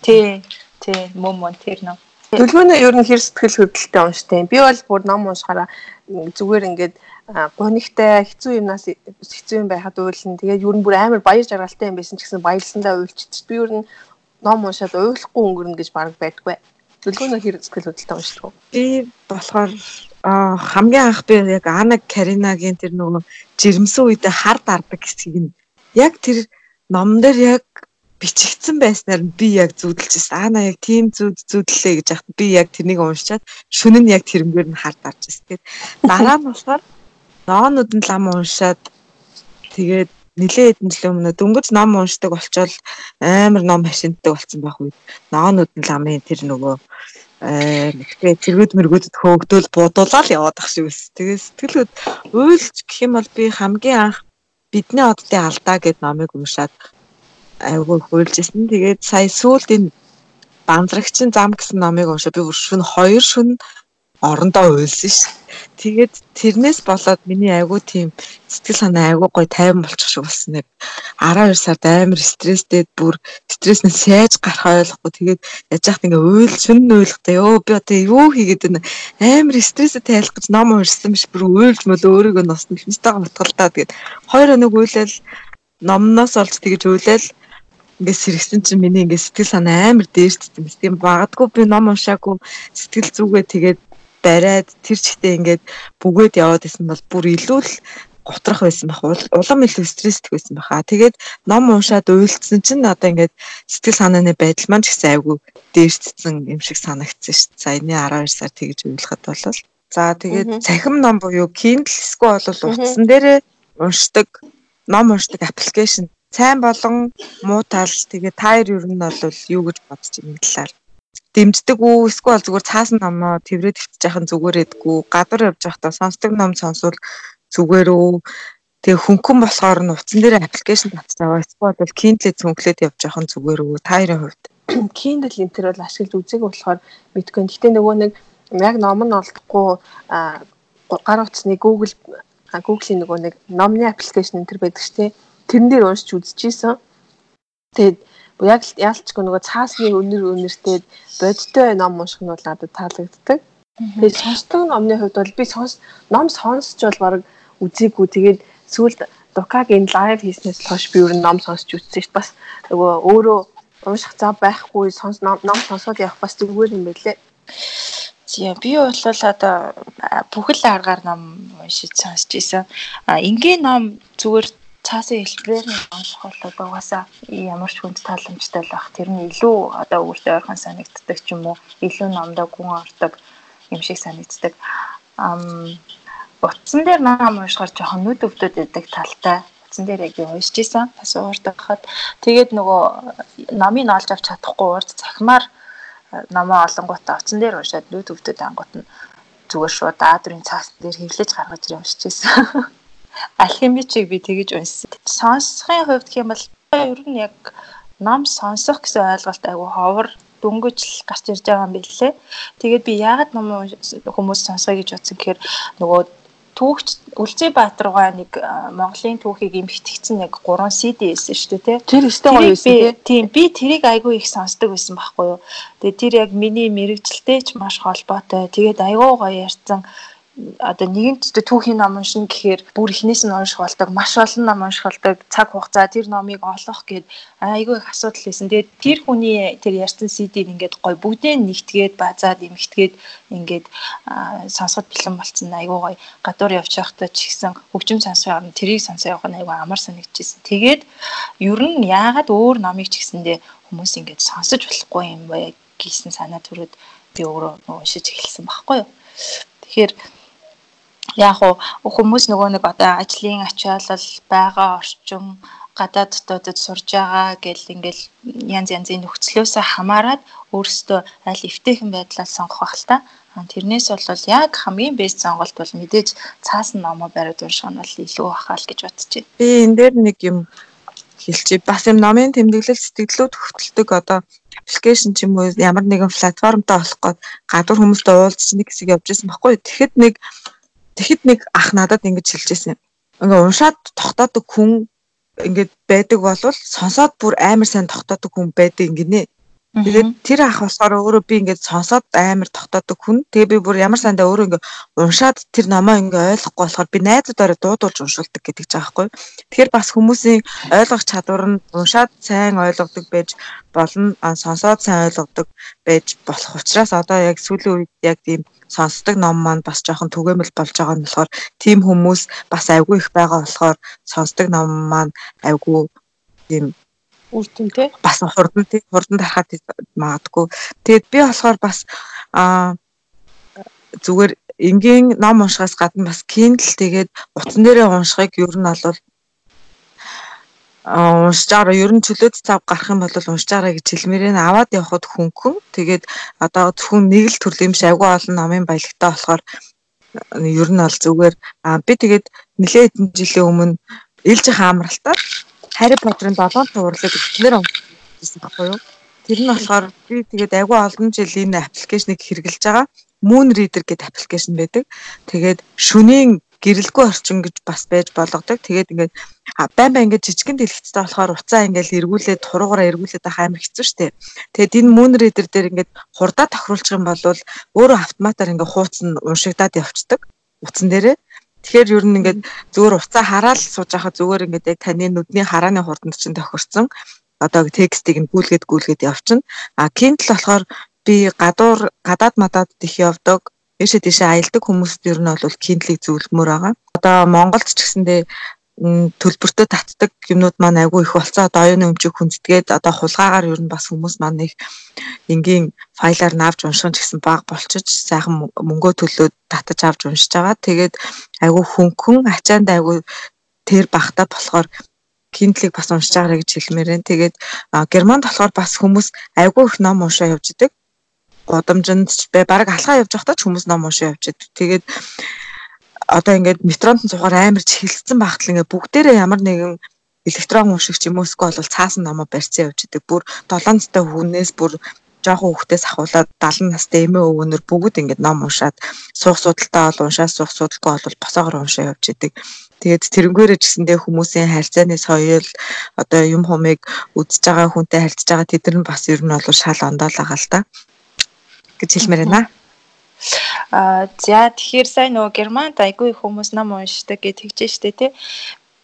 Тий. Тий, мөн мөн тэр ном. Төлөвнөө ер нь хэр сэтгэл хөдлөлтөй унштай юм. Би бол бүр ном уншихаараа зүгээр ингээд гонигтай хэцүү юмнаас хэцүү юм байхад уйлна. Тэгээд ер нь бүр амар баяр жаргалтай юм байсан ч гэсэн баярлсандаа уйлчихдээ. Би ер нь ном уншаад уйлахгүй өнгөрнө гэж баг байдгүй. Төлөвнөө хэр сэтгэл хөдлөлтөй уншдаг. Би болохоор хамгийн анх би яг Ана Каринагийн тэр нөгөө жирэмсэн үедээ хар дардаг хэсгийг нь яг тэр номон дээр яг бичигдсэн байснаар би яг зүудэлжсэн. Аа на яг тийм зүуд зүудлээ гэж яхад би яг тэрнийг уншаад шүн нь яг тэрнгээр нь хард арч байсан. Тэгээд дараа нь болохоор ноонууд нь лам уншаад тэгээд нилээ хэдэн жилийн өмнө дөнгөж ном уншдаг болчоод амар ном машинтдаг болсон байх үед ноонууд нь ламын тэр нөгөө тэгээ тэргүүд мэргүүдэд хөөгдөөл будуулаад яваад ах шиг байсан. Тэгээ сэтгэлүүд уйлж гэх юм бол би хамгийн анх бидний оддын алдаа гэд номыг уншаад айгүй хуйлжсэн. Тэгээд сая сүүлд энэ банзрагчин зам гэсэн номыг уншаа би шүн хоёр шүн орондоо уйлсан ш. Тэгээд тэрнээс болоод миний айгүй тийм сэтгэл санаа айгүй гой тайван болчих шиг болсон нэг 12 сард амар стресстэй бүр стресснээс яаж гарах ойлгохгүй. Тэгээд яж хат ингээ уйл шүн уйлахтай ёо би одоо юу хийгээд байна? Амар стресстэй тайлах гэж ном уншсан биш бүр уйлж мөл өөрийгөө носно. Хэлнэстэйгээ мутгалтаа тэгээд хоёр өнөг уйлал номноос олж тэгэж уйлал. Ингээд сэрэгсэн чинь миний ингээд сэтгэл санаа амар дээрчсэн. Тийм багадгүй би ном уншаагүй сэтгэл зүгээ. Тэгээд бариад тэр чигтээ ингээд бүгээд яваад исэн бол бүр илүү л готрах байсан байх. Улам илүү стресстэй байсан баха. Тэгээд ном уншаад уйлдсан чинь одоо ингээд сэтгэл санааны байдал маань ч гэсэн айгүй дээрчсэн юм шиг санагдсан шүү дээ. Саяны 12 сар тэгж уйлахад бол за тэгээд цахим ном буюу Kindle эсвэл бол утсан дээрээ уншдаг ном уншдаг аппликейшн сайн болон муу тал тэгээ та хоёр ер нь бол юу гэж бодож байгаа талаар дэмждэг үү? Эсвэл зүгээр цаасан номоо тэрвэрэд хөвчих яхан зүгээр эдгүү гадар явж байхдаа сонсдог ном сонсвол зүгээр үү? Тэгээ хөнгөн болохоор нь утсан дээр аппликейшн татж аваа эсвэл бол Kindle цөнхлээд явж байхан зүгээр үү? Та хоёрын хувьд. <clears throat> Kindle энэ төр бол ашиглаж үзег болохоор мэдгүй. Гэхдээ нөгөө нэг яг ном нь олдохгүй гар утасны Google Google-ийн нөгөө нэг номны аппликейшн энэ төр байдаг шүү дээ. Тэрэн дээр уншиж үзчихсэн. Тэгээд яг яалчгүй нөгөө цаасны өнөр өнөртэй бодтой ном унших нь бол надад таалагддаг. Тэгээд сонсдог номны хувьд бол би сонс ном сонсч бол баг үзээгүй. Тэгээд сүүлд Дукагийн лайв хийснээс хойш би ер нь ном сонсч үзсэн шүү. Бас нөгөө өөрөө унших зав байхгүй сонс ном сонсоод явах бас зүгээр юм байлээ. Тийм би бол одоо бүхэл аргаар ном уншиж сонсч ийсэн. А энгийн ном зүгээр цаасын хэлбэрээр нь унших бол угаасаа ямар ч хүнд тааламжтай л бах. Тэр нь илүү одоо өөртөө ойрхон санагддаг ч юм уу, илүү номдоо гүн ордог юм шиг санагддаг. Ам утсан дээр ном уншихаар жоохон нүд өвдөд идэг талтай. Утсан дээр яг уншиж исэн. Бас уурдаг хахад тэгээд нөгөө номыг олж авч чадахгүй урд цахимаар номоо олонгуудаа утсан дээр уншаад нүд өвдөд ангууд нь зүгээр шууд аадрын цаас дээр хэвлэж гаргаж явж ирсэн. <laughs> алхимичийг би тэгэж уншсан. Сонсохын хувьд гэх юм бол ер нь яг ном сонсох гэсэн ойлголт айгүй ховор дөнгөж л гарч ирж байгаа юм билээ. Тэгээд би яагаад ном хүмүүс сонсгоё гэж бодсон гэхээр нөгөө түүхч Үлзий Баатаргаа нэг Монголын түүхийг имхтгэцэн нэг 3 CD байсан шүү дээ тий. Тэр өстэй гоё байсан тий. Тийм би тэрийг айгүй их сонсдог байсан байхгүй юу. Тэгээд тэр яг миний мэрэгжилтэй ч маш холбоотой. Тэгээд айгүй гоё ярьсан одоо нэгэн түүхийн ном уншина гэхээр бүр ихнээс нь унших болдог маш олон ном унших болдог цаг хугацаа тэр номыг олох гээд айгүй их асуудал байсан. Тэгээд тэр хүний тэр ярьсан CD-г ингээд гой бүгдээ нэгтгээд базаад эмхтгээд ингээд сонсоход бэлэн болцсон айгүй гой гадуур явж байхдаа ч ихсэн хөгжим сонсох юм тэрийг сонсоо явах нь айгүй амар санагдчихсэн. Тэгээд ер нь яагаад өөр номыг ч гэсэндээ хүмүүс ингээд сонсож болохгүй юм бэ гэсэн санаа төрөд би өөрөө уншиж эхэлсэн байхгүй юу. Тэгэхээр яг уу хүмүүс нөгөө нэг одоо ажлын ачаалал байгаа орчин гадаад дотоодд сурж байгаа гэл ингээл янз янзын нөхцлөөсөө хамаарат өөрсдөө аль эвтэйхэн байдлаар сонгох бах л та. Тэрнээс бол яг хамгийн бэст сонголт бол мэдээж цаасан номоо бариад унших нь бол илүү бахаа л гэж бодож байна. Би энэ дээр нэг юм хэлчихье. Бас юм номын тэмдэглэл сэтгэлүүд хөтэлдэг одоо аппликейшн ч юм уу ямар нэгэн платформтой болох гээд гадуур хүмүүстэй уулзч нэг хэсэг явж байсан байхгүй. Тэгэхэд нэг Тэгэхэд нэг ах надад ингэж хэлж ирсэн. Ингээ уншаад тогтоодог хүн ингээд байдаг болвол сонсоод бүр амар сайн тогтоодог хүн байдаг ингэнэ Тэгээд тэр ах болохоор өөрөө би ингээд сонсоод амар тогтоодог хүн. Тэгээ би бүр ямар сандаа өөрөө ингээд уншаад тэр номоо ингээд ойлгохгүй болохоор би найзуудаараа дуудуулж уншуулдаг гэдэг ч аахгүй. Тэгэхээр бас хүмүүсийн ойлгох чадвар нь уншаад сайн ойлгодог байж болно, сонсоод сайн ойлгодог байж болох учраас одоо яг сүүлийн үед яг тийм сонсдог ном маань бас жоохон түгээмэл болж байгаа нь болохоор тийм хүмүүс бас айгүй их байгаа болохоор сонсдог ном маань айгүй тийм үр дүнтэй бас хурдан тий хурдан тарахад магадгүй. Тэгээд би болохоор бас аа зүгээр энгийн ном уншихаас гадна бас Kindle тэгээд утсан дээрээ уншихыг ер нь бол уншиж байгаа ер нь чөлөөт цав гарах юм бол уншиж байгаа гэж хэлмээрээ аваад явхад хөнгөн тэгээд одоо зөвхөн нэг л төрлийн биш айгүй олон номын баялагтай болохоор ер нь бол зүгээр би тэгээд нэлээд хэдэн жилийн өмнө ээлж хаамралтаа Harry Potter-ын 7 дахь урлаг эцнэр онцсон баггүй юу. Тэр нь болохоор би тэгээд айгүй олон жил энэ аппликейшнийг хэрэглэж байгаа. Moon Reader гэдэг аппликейшн байдаг. Тэгээд шөнийн гэрэлгүй орчин гэж бас байж болгодог. Тэгээд ингээд байн байн ингээд жижигэн дэлгэцтэй болохоор уцаа ингээд эргүүлээд туруугаараа эргүүлээд авах амар хэцүү шттэ. Тэгээд энэ Moon Reader дээр ингээд хурдаа тохируулчих юм бол өөрөө автоматар ингээд хууц нь уншигдаад явцдаг утсан дээрээ. Тэгэхээр ер нь ингээд зүгээр уцаа хараад сууж байхад зүгээр ингээд яг таны нүдний харааны хурданд чинь тохирсон одоо текстийг нь гүйлгээд гүйлгээд явчихна. А Kindle болохоор би гадуур гадаад мадаад их явдаг. Ийшээ тийшээ аялдаг хүмүүст ер нь бол Kindle-ийг зөвлөмөр байгаа. Одоо Монголд ч гэсэндээ төлбөртөө татдаг юмнууд маань айгүй их болцоо оюуны өмчийг хүндэтгээд одоо хулгаагаар ер нь бас хүмүүс маань их энгийн файлаар навж унших нь гэсэн баг болчиж сайхан мөнгөө төлөөд татаж авч уншиж байгаа. Тэгээд айгүй хөнгөн ачаанд айгүй тэр багтаа болохоор Kindle-ийг бас уншиж байгаарэ гэж хэлмээр байна. Тэгээд Германд болохоор бас хүмүүс айгүй их ном уншаа явж идэг. Гудамжинд ч бай баг алхаа явж байхдаа ч хүмүүс ном уншаа явж идэг. Тэгээд одоо ингээд метронд цухаар амар чихэлсэн багтал ингээд бүгдээрээ ямар нэгэн электрон уншигч юм уу эсвэл бол цаасан номоо барьцсан явж идэг. Бүр 7 настай хүнээс бүр жоохон хүүхдээс ахуулаад 70 настай эмээ өвгөнөр бүгд ингээд ном уншаад суух судалтай бол уншаад суух судалгүй бол босоогоор уншаа явж идэг. Тэгээд тэрнгээрээ гэсэндээ хүмүүсийн харьцааны соёл одоо юм хумыг үдсэж байгаа хүнтэй харьцаж байгаа тэд нар бас ер нь бол шал ондоол байгаа л та гэж хэлмээр байна. Аа за тэгэхээр сайн нөгөө Германд айгүй хүмүүс ном уншдаг гэж тэгж штэ тий.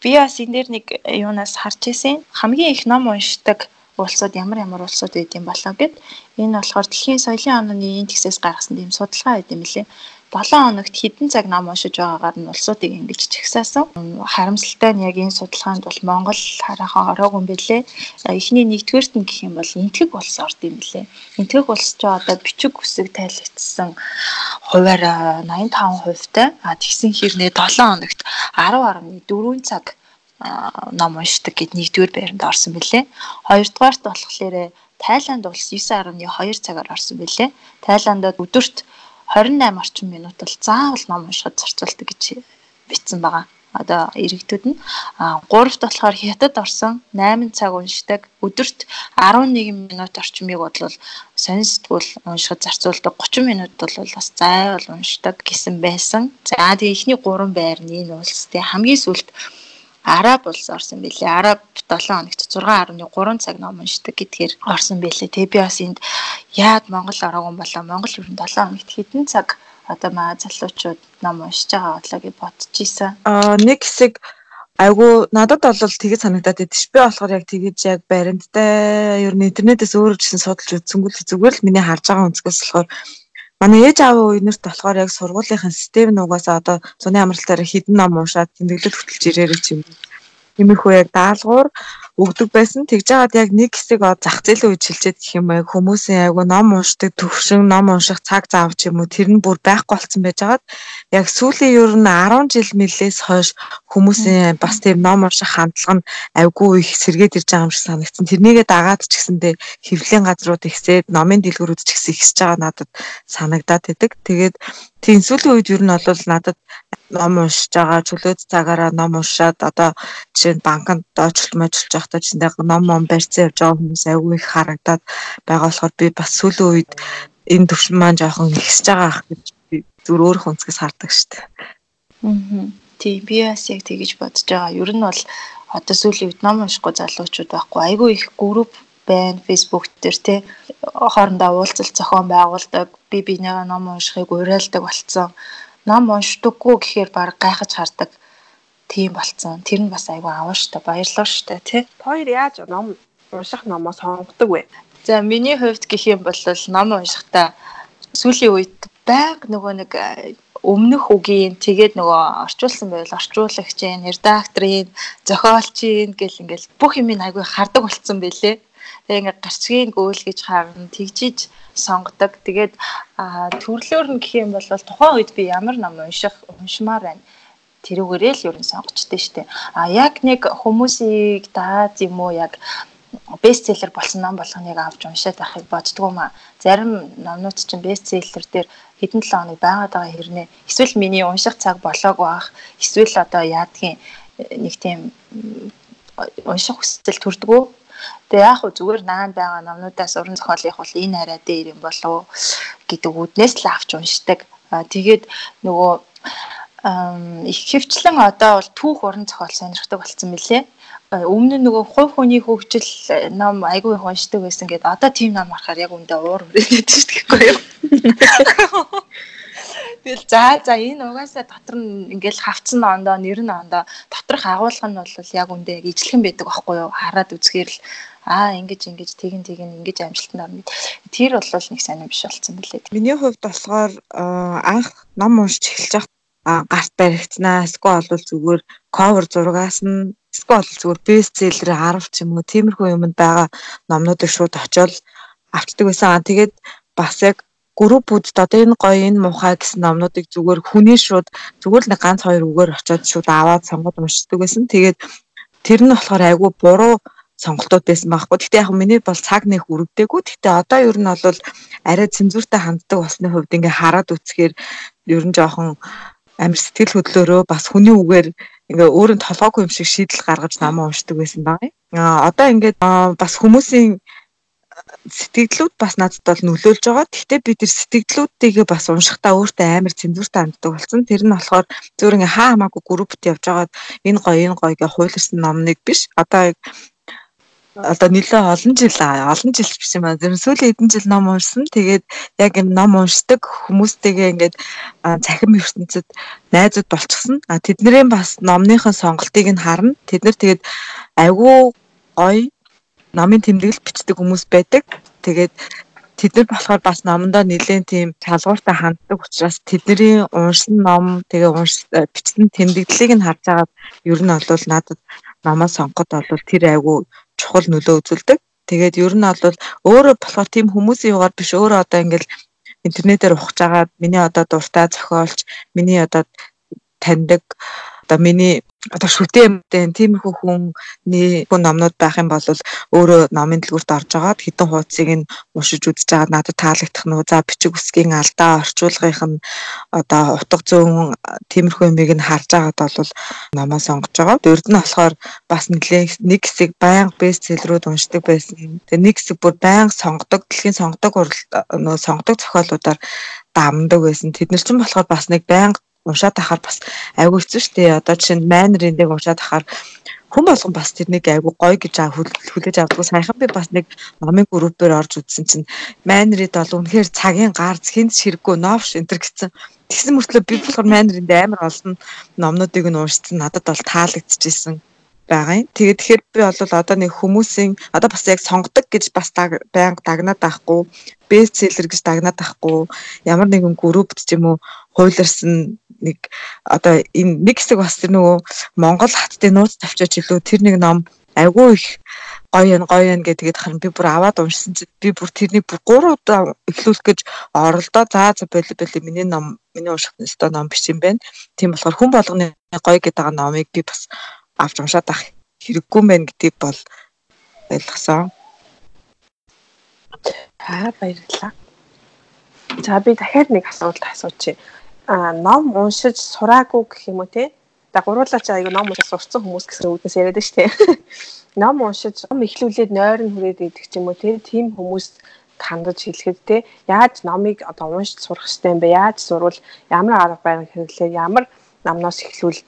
Би бас энэ дэр нэг юунаас харж ирсэн. Хамгийн их ном уншдаг улсууд ямар ямар улсууд байд юм болоо гэд энэ болохоор дэлхийн соёлын онооны индексээс гаргасан тийм судалгаа байд юм лээ. 7 хоногт хэдэн цаг ном уншиж байгаагаар нь улсуудыг ингэж чагсаасан. Харамсалтай нь яг энэ судалгаанд бол Монгол хараахан ороогүй юм бэлээ. Эхний нэгдүгээрт нь гэх юм бол энтгэг улс орд юм бэлээ. Энтгэг улс ч одоо бичиг үсэг тайлбарцсан хуваар 85% та. А тэгсэн хэрнээ 7 хоногт 10.4 цаг ном уншдаг гэд нэгдүгээр байранд орсон бэлээ. Хоёрдугаарт болохоор Тайланд улс 9.2 цагаар орсон бэлээ. Тайландад өдөрт 28 орчим минут бол заавал ном уншихад зарцуулдаг гэж бичсэн байгаа. Одоо иргэдүүд нь а 3-т болохоор хятад орсон 8 цаг уншдаг. Өдөрт 11 минут орчмыг бодлол сонин сэтгүүл уншихад зарцуулдаг. 30 минут бол бас зайвал уншдаг гэсэн байсан. За тэгээ эхний 3 байр нь энэ улс. Тэгээ хамгийн сүүлд Араб улс орсон билээ. Араб 7 хоногт 6.3 цаг ном уншдаг гэдгээр орсон билээ. Тэгээ би бас энд яад Монгол ороогүй болоо Монгол ер нь 7 хоногт хэдэн цаг одоо маа залуучууд ном уншиж байгаа бодлоо гэж бодож исэн. Аа нэг хэсэг айгу надад бол тэгээд санагдаад байдаг ш. Би болохоор яг тэгэж яг баримттай ер нь интернетээс гэсэн судалж үзсэнгүүл зүгээр л миний харж байгаа өнцгөөс болохоор манай ээж аавын үеэрт болохоор яг сургуулийнхын систем нугасаа одоо зуны амралтаараа хідэн ном уушаад тэмдэглэл хөтөлж ирээрэй юм. Тиймэрхүү яг даалгавар өгдөг байсан. Тэгж жагаад яг нэг хэсэг зах зээлийн үе шилжээд гэх юм яг хүмүүсийн айгу ном уншдаг төвшин ном унших цаг заав ч юм уу тэр нь бүр байхгүй болсон байж байгаад яг сүүлийн ер нь 10 жил мөлөөс хойш хүмүүсийн бас тийм ном унших хандлага нь айгу их сэргээд ирж байгаа юм шиг санагдсан. Тэрнийгээ дагаад ч гэсэндээ хэвлэлийн газрууд ихсээд номын дэлгүүрүүд ч гэсэн ихсэж байгаа надад санагдаад байдаг. Тэгээд тийм сүүлийн үед ер нь бол надад ном уншиж байгаа чөлөөт цагаараа ном уншаад одоо жишээ нь банкнд доочлол мөжилж байхдаа чиндээ ном ном барьцсан явж байгаа хүмүүс аягүй их харагдаад байгаа болохоор би бас сүүлийн үед энэ төвшин маань жоохон ихсэж байгаа ах гэж би зүр өөр хүнцгээс хардаг шүү дээ. Аа. Тий би бас яг тэгэж бодож байгаа. Ер нь бол одоо сүүлийн үед ном уншихгүй залуучууд байхгүй. Айгүй их групп байна. Facebook дээр тий хоорондоо уулзалт зохион байгуулдаг, би бинийгаа ном уншихыг уриалдаг болцсон. Ном уншдаггүй гэхээр баг гайхаж хардаг тийм болцсон. Тэр нь бас айгүй аваа штэ баярлалаа штэ тий. Хоёр яаж ном унших номоо сонгодог вэ? За миний хувьд гэх юм бол ном уншихтаа сүүлийн үед байг нөгөө нэг өмнөх үгийн тэгээд нөгөө орчуулсан байвал орчуулагчийн, редакторын, зохиолчийн гэл ингээл бүх юм айгүй хардаг болцсон байлээ. Тэгээ ингээд гарчгийн гөөл гэж харна, тэгжиж сонгодог. Тэгээд төрлөөр нь гэх юм бол тухайн үед би ямар ном унших уншмаар байна тэрүүгээрээ л ер нь сонгочтой штэ. А яг нэг хүмүүсийг даад юм уу яг бестселлер болсон ном болгоныг авч уншаад байхыг боддгоо маа. Зарим номнууд чинь бестселлер дээр хэдэн 7 хоног байгаад байгаа хэрнээ эсвэл миний унших цаг болоогүй бах эсвэл одоо яадгийн нэг тийм унших хүсэл төрдгөө Тэгээ яг хөө зүгээр наанд байгаа номнуудаас уран зохиолынх бол энэ арай дээр юм болов гэдэг үднээс л авч уншдаг. Тэгээд нөгөө их хөвчлэн одоо бол түүх уран зохиол сонирхдаг болсон мөлий өмнө нь нөгөө хувь хүний хөгжил э, ном айгүй их уншдаг байсан гэдэг одоо тийм ном харахаар яг үндэ уур шүү дээ <laughs> юу. Тэгэл за за энэ угаасаа дотор нь ингээл хавцсан ондоо нэр нь ондоо доторх агуулга нь бол яг үндэ яг ижлэхэн байдаг байхгүй юу хараад үзэхээр л аа ингэж ингэж тэгин тэгин ингэж амжилтанд орно. Тэр бол нэг сайн биш болсон билээ. Миний хувьд болохоор анх ном уншиж эхэлж байгаа гарт баригдсанаа эсвэл бол зүгээр cover зургаас нь Эсвэл зүгээр бестселлер 10 ч юм уу тиймэрхүү юмд байгаа номнуудыг шууд очиод авчдаг байсан. Тэгээд бас яг группүүд одоо энэ гоё энэ муухай гэсэн номнуудыг зүгээр хүний шууд зүгээр л нэг ганц хоёр үгээр очиод шууд аваад сонгоод уншдаг байсан. Тэгээд тэр нь болохоор айгүй буруу сонголтууд байсан байхгүй. Гэхдээ яг миний бол цаг нэх үргэлдээгүй. Гэхдээ одоо ер нь бол арай цензуртай ханддаг болсны хувьд ингээ хараад үцхээр ер нь жоохон амир сэтгэл хөдлөөрөө бас хүний үгээр ингээ өөрөө толгойгүй юм шиг шийдэл гаргаж намаа уншдаг байсан байгаа юм. А одоо ингээд бас хүмүүсийн сэтгэлдлүүд бас надад бол нөлөөлж байгаа. Гэхдээ би тэр сэтгэлдлүүдийг бас уншихтаа өөртөө амар цензуртай ханддаг болсон. Тэр нь болохоор зөвөр ингээ хаа хамаагүй группт явж байгаад энэ гоё энэ гоё гэж хуйларсан номныг биш. Одоо одоо нэлээ олон жил олон жил биш юм аа. Тэр сүүлийн хэдэн жил ном уншсан. Тэгээд яг энэ ном уншдаг хүмүүстэйгээ ингээд цахим ертөнцид найзууд болчихсон. А тэднэрийн бас номныхын сонголтыг нь харна. Тэд нар тэгээд айгүй гоё номын тэмдэглэл бичдэг хүмүүс байдаг. Тэгээд тэд нар болохоор бас номондоо нэлээд тийм шалгууртай ханддаг учраас тэдний уншсан ном тэгээ унш бичсэн тэмдэглэлийг нь харж байгаа ер нь бол надад номоо сонгоход бол тэр айгүй чухал нөлөө үзүүлдэг. Тэгээд ер нь бол өөрөө болохоор тийм хүмүүсийн югаар биш өөрөө одоо ингээл интернетээр ухаж агаад миний одоо дуртай зохиолч, миний одоо таньдаг одоо миний одоо шүтээмтэй тиймэрхүү хүний хүн номнууд байх юм бол өөрөө номын дэлгүүрт орж агаад хитэн хуудсыг нь уншиж үзэж агаад надад таалагдах нь за бичиг үсгийн алдаа орчуулгынх нь одоо утга зүүн тиймэрхүү юмыг нь харж агаад бол номоо сонгож байгаа. Дөрөв нь болохоор бас нэг хэсэг байнга бестселлерүүд уншдаг байсан. Тэгээ нэг хэсэг бүр байнга сонгодог, дэлхийн сонгодог нөө сонгодог зохиолуудаар дамдаг байсан. Тэд нар ч болохоор бас нэг байнга уншаад ахаар бас айгүй хэцүү шүү дээ. Одоо жишээ нь майнерын дэг уншаад ахаар хүн болгон бас тэрнийг айгүй гоё гэж хүлээж авдаг. Саяхан би бас нэг номын группээр орж үзсэн чинь майнерид бол үнэхээр цагийн гарц хинт ширэггүй новш энтер гэсэн. Тэгсэн мөртлөө би болохоор майнеринд амар олон номнуудыг нь уншсан. Надад бол таалагдчихсэн байгаа юм. Тэгээд тэгэхээр би бол одоо нэг хүмүүсийн одоо бас яг сонгодог гэж бас байнга дагнаад байхгүй, бестселлер гэж дагнаад байхгүй, ямар нэгэн группт ч юм уу хуйларсан нэг одоо энэ нэг хэсэг бас тэр нөгөө Монгол хаттын нууц тавчаач илүү тэр нэг ном айгүй их гоё юм гоё юм гэдэг харин би бүр аваад уншсан чи би бүр тэрний бүр 3 удаа эхлүүлэх гэж оролдоо за за боли боли миний ном миний унших өстой ном биш юм байна. Тийм болохоор хүн болгоны гоё гэдэг номыг би бас авч уншаад ах хэрэггүй байна гэдгийг бол ойлгосон. Аа баярлалаа. За би дахиад нэг асуулт асуучих ном уншиж сураагүй гэх юм уу те. За гуруулаач аяга ном уншиж сурцсан хүмүүс гэсэн үгнээс яриад байна шүү дээ. <laughs> Ном уншиж ном эхлүүлээд нойр нь хүрээд идэх ч юм уу те. Тим хүмүүс хандаж хэлэхэд те яаж номыг одоо уншиж сурах хэрэгтэй юм бэ? Яаж сурвал ямар арга барил хэрэглээ? Ямар намнаас эхлүүл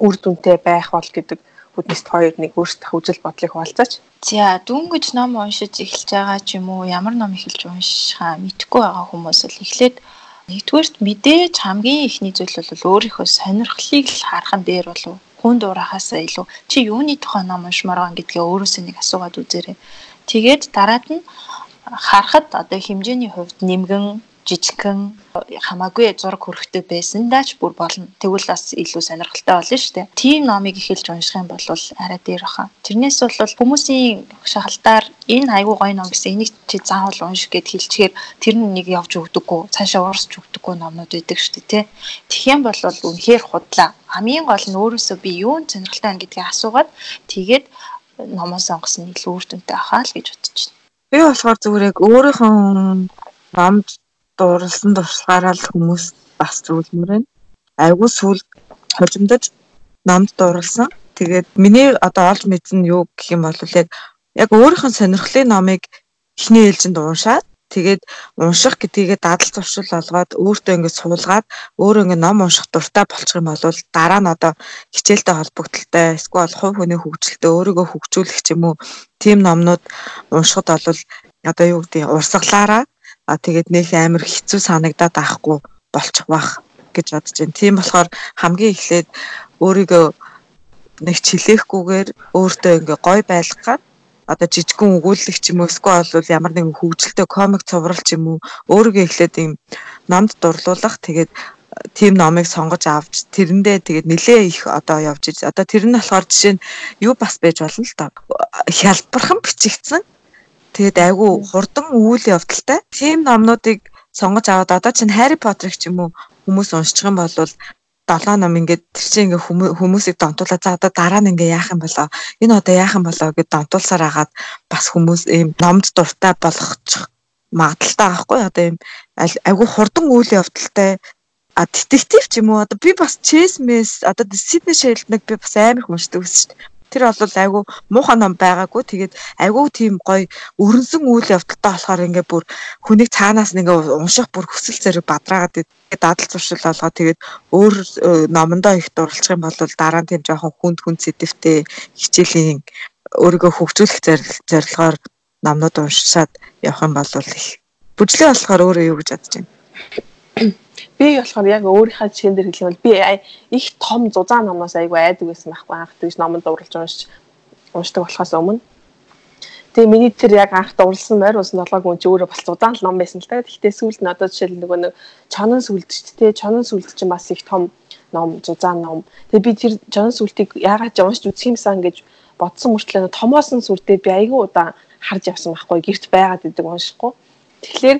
үр дүнтэй байх бол гэдэг бүднист хоёр нэг өөрсдөх үзэл бодлыг хуваалцаач. За дөнгөж ном уншиж эхэлж байгаа ч юм уу ямар ном эхэлж уншихаа мэдэхгүй байгаа хүмүүс л эхлээд нэгдүгээрт мэдээж хамгийн ихний зүйл бол өөрийнхөө сонирхлыг л харах нь дээр болов хүн дуурайхаас илүү чи юуны тухай ном уншмаар байгаа гэдгээ өөрөөсөө нэг асуугаад үзээрэй. Тэгээд дараад нь харахад одоо хэмжээний хувьд нэмгэн жижигхэн хамаагүй зураг хөрөхтэй байсандаа ч бүр болно. Тэгвэл бас илүү сонирхолтой болно шүү дээ. Тийм номыг эхэлж унших юм бол арай дээр баха. Тэрнээс бол хүмүүсийн шахалтаар энэ айгуу гоё ном гэсэн энийг чи заавал унших гэд хэлчихээр тэр нь нэг явж өгдөггүй, цаашаа уурсч өгдөггүй номнууд байдаг шүү дээ, тэ. Тэгэх юм бол үнэхээр худлаа. Хамгийн гол нь өөрөөсөө би юунд сонирхолтой байна гэдгийг асуугаад тэгээд номоо сонгосон илүү үр дүнтэй ахаа л гэж байна. Би болохоор зүгээр яг өөрийнхөө номд дурлсан туршлагаараа л хүмүүс бас зүйлмэр байна. Айгуу сүл хожимдож номд дурлсан. Тэгээд миний одоо олж мэдсэн юу гэх юм бол яг яг өөрийнх нь сонирхлын номыг эхний ээлжинд уншаад тэгээд унших гэдгийгээ дадал зуршил болгоод өөртөө ингээд суулгаад өөрөө ингээд ном унших дуртай болчих юм бол дараа нь одоо хичээлтэй холбогдлолтой эсвэл хувь хүний хөгжилтэй өөрийгөө хөгжүүлэх ч юм уу тийм номнууд уншихад бол одоо юу гэдэг урсгалаараа а тэгээд нөх амар хэцүү санагдаад ахгүй болчих бах гэж бодож байна. Тийм болохоор хамгийн эхлээд өөрийгөө нэг чилээхгүйгээр өөртөө ингээ гой байлгаад одоо жижигхэн өгүүлэлт ч юм уу эсвэл бол ямар нэгэн хөвгөлтэй комик цуврал ч юм уу өөрийгөө эхлээд юм намд дурлуулах тэгээд э, тийм номыг сонгож авч тэрэндээ тэгээд нэлээ их одоо явж иж одоо тэр нь болохоор жишээ нь юу бас байж болно л доо. Э, хялбархан бичигдсэн. Тэгээд айгүй хурдан үйл явдалтай. Тийм номнуудыг сонгож аваад одоо чинь Harry Potter-ыг ч юм уу хүмүүс уншчих юм бол долоо ном ингээд тэр чинь ингээ хүмүүсийг донтуулаад за одоо дараа нь ингээ яах юм болоо? Энэ одоо яах юм болоо гэд донтуулсаар агаад бас хүмүүс ийм номд дуртай болгочих магадaltaй аахгүй. Одоо ийм айгүй хурдан үйл явдалтай. А детектив ч юм уу? Одоо би бас чес мэс одоо Сидней Шейлдныг би бас амар их уншдаг гэсэн шүү дээ Тэр бол айгүй муухай ном байгаагүй. Тэгээд айгүй тийм гоё өрнсөн үйл явдалтай болохоор ингээ бүр хүнийг цаанаас ингээ унших бүр хүсэл зэрэг бадраагаад дадал зуршил болгоо. Тэгээд өөр э, номондоо их дурлах юм бол дараа нь тийм жоохон хүнд хүнд сэдвтэй хичээлийн өөрийгөө хөгжүүлэх зорилгоор номнууд уншаад явах юм бол их бүжлээ болохоор өөрөө юу гэж бодож байна. Би болохоор яг өөрийнхөө жишээн дээр хэлэх юм бол би их том зузаан номоос айгүй айдаг байсан байхгүй анх тэгж номонд дурлж уншиж уншдаг болохоос өмнө. Тэгээ миний тэр яг анх дурлсан морь ус үн чи өөрөө бас зузаан л ном байсан л та. Гэхдээ сүүлд нь одоо жишээл нөгөө нэг чонон сүлдч тэ чонон сүлд чинь бас их том ном зузаан ном. Тэгээ би тэр чонон сүлтийг яагаад ч уншиж үзэх юмсан гэж бодсон мөртлөө томоос нь сүрдээ би айгүй удаан харж явсан байхгүй гэрт байгаад идэг уншихгүй. Тэгэхээр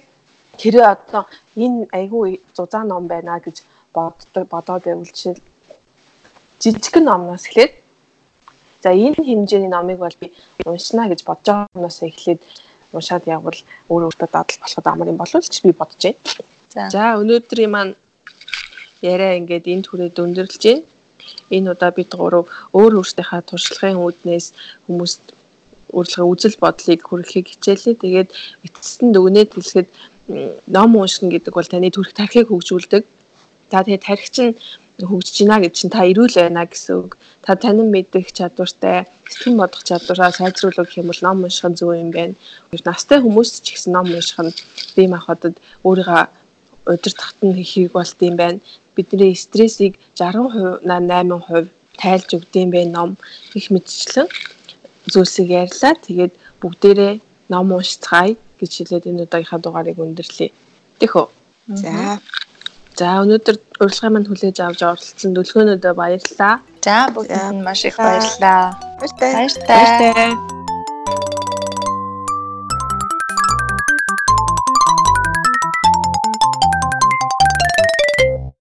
тэрээ одоо энэ айгүй зузаан ном байна гэж боддог бодоод байвал жишээл жижигхэн номноос эхлээд за энэ хэмжээний номыг бол би уншина гэж бодож байгаа юмнаас эхлээд уншаад явбал өөр өөртөө дадал болоход амар юм болов ч би бодож байна. За өнөөдрийн маань яриа ингээд энд хүрээд өндөрлж байна. Энэ удаа бид гурав өөр өөртөөхөө туршлагын үүднээс хүмүүст өөрлөгөө үзэл бодлыг хүргэхийг хичээлээ. Тэгээд эцэст нь дүгнээд хэлэхэд ном уншина гэдэг бол таны төрх тархийг хөгжүүлдэг. Та тэгээд тархич нь хөгжиж байна гэж чинь та эрүүл байна гэсэн үг. Та танин мэдэх чадвартай, сэтгэн бодох чадвараа сайжруулах юм бол ном унших нь зөв юм байна. Настай хүмүүс ч гэсэн ном унших нь бие махбодод өөрийгөө удирдахт нь хийх болт юм байна. Бидний стрессийг 60% 8% тайлж өгдөм бэ ном их мэдчлэн зүйлсийг ярьлаа. Тэгээд бүгдээрээ ном уншицгаая гэж хэлээд энэ удаагийнхаа дугаарыг өндөрлөе. Тэхөө. За. За өнөөдөр урилгын манд хүлээж авч оролцсон дүлгөөнөдөө баярлалаа. За бүгдэнд маш их баярлалаа. Баяртай. Баяртай.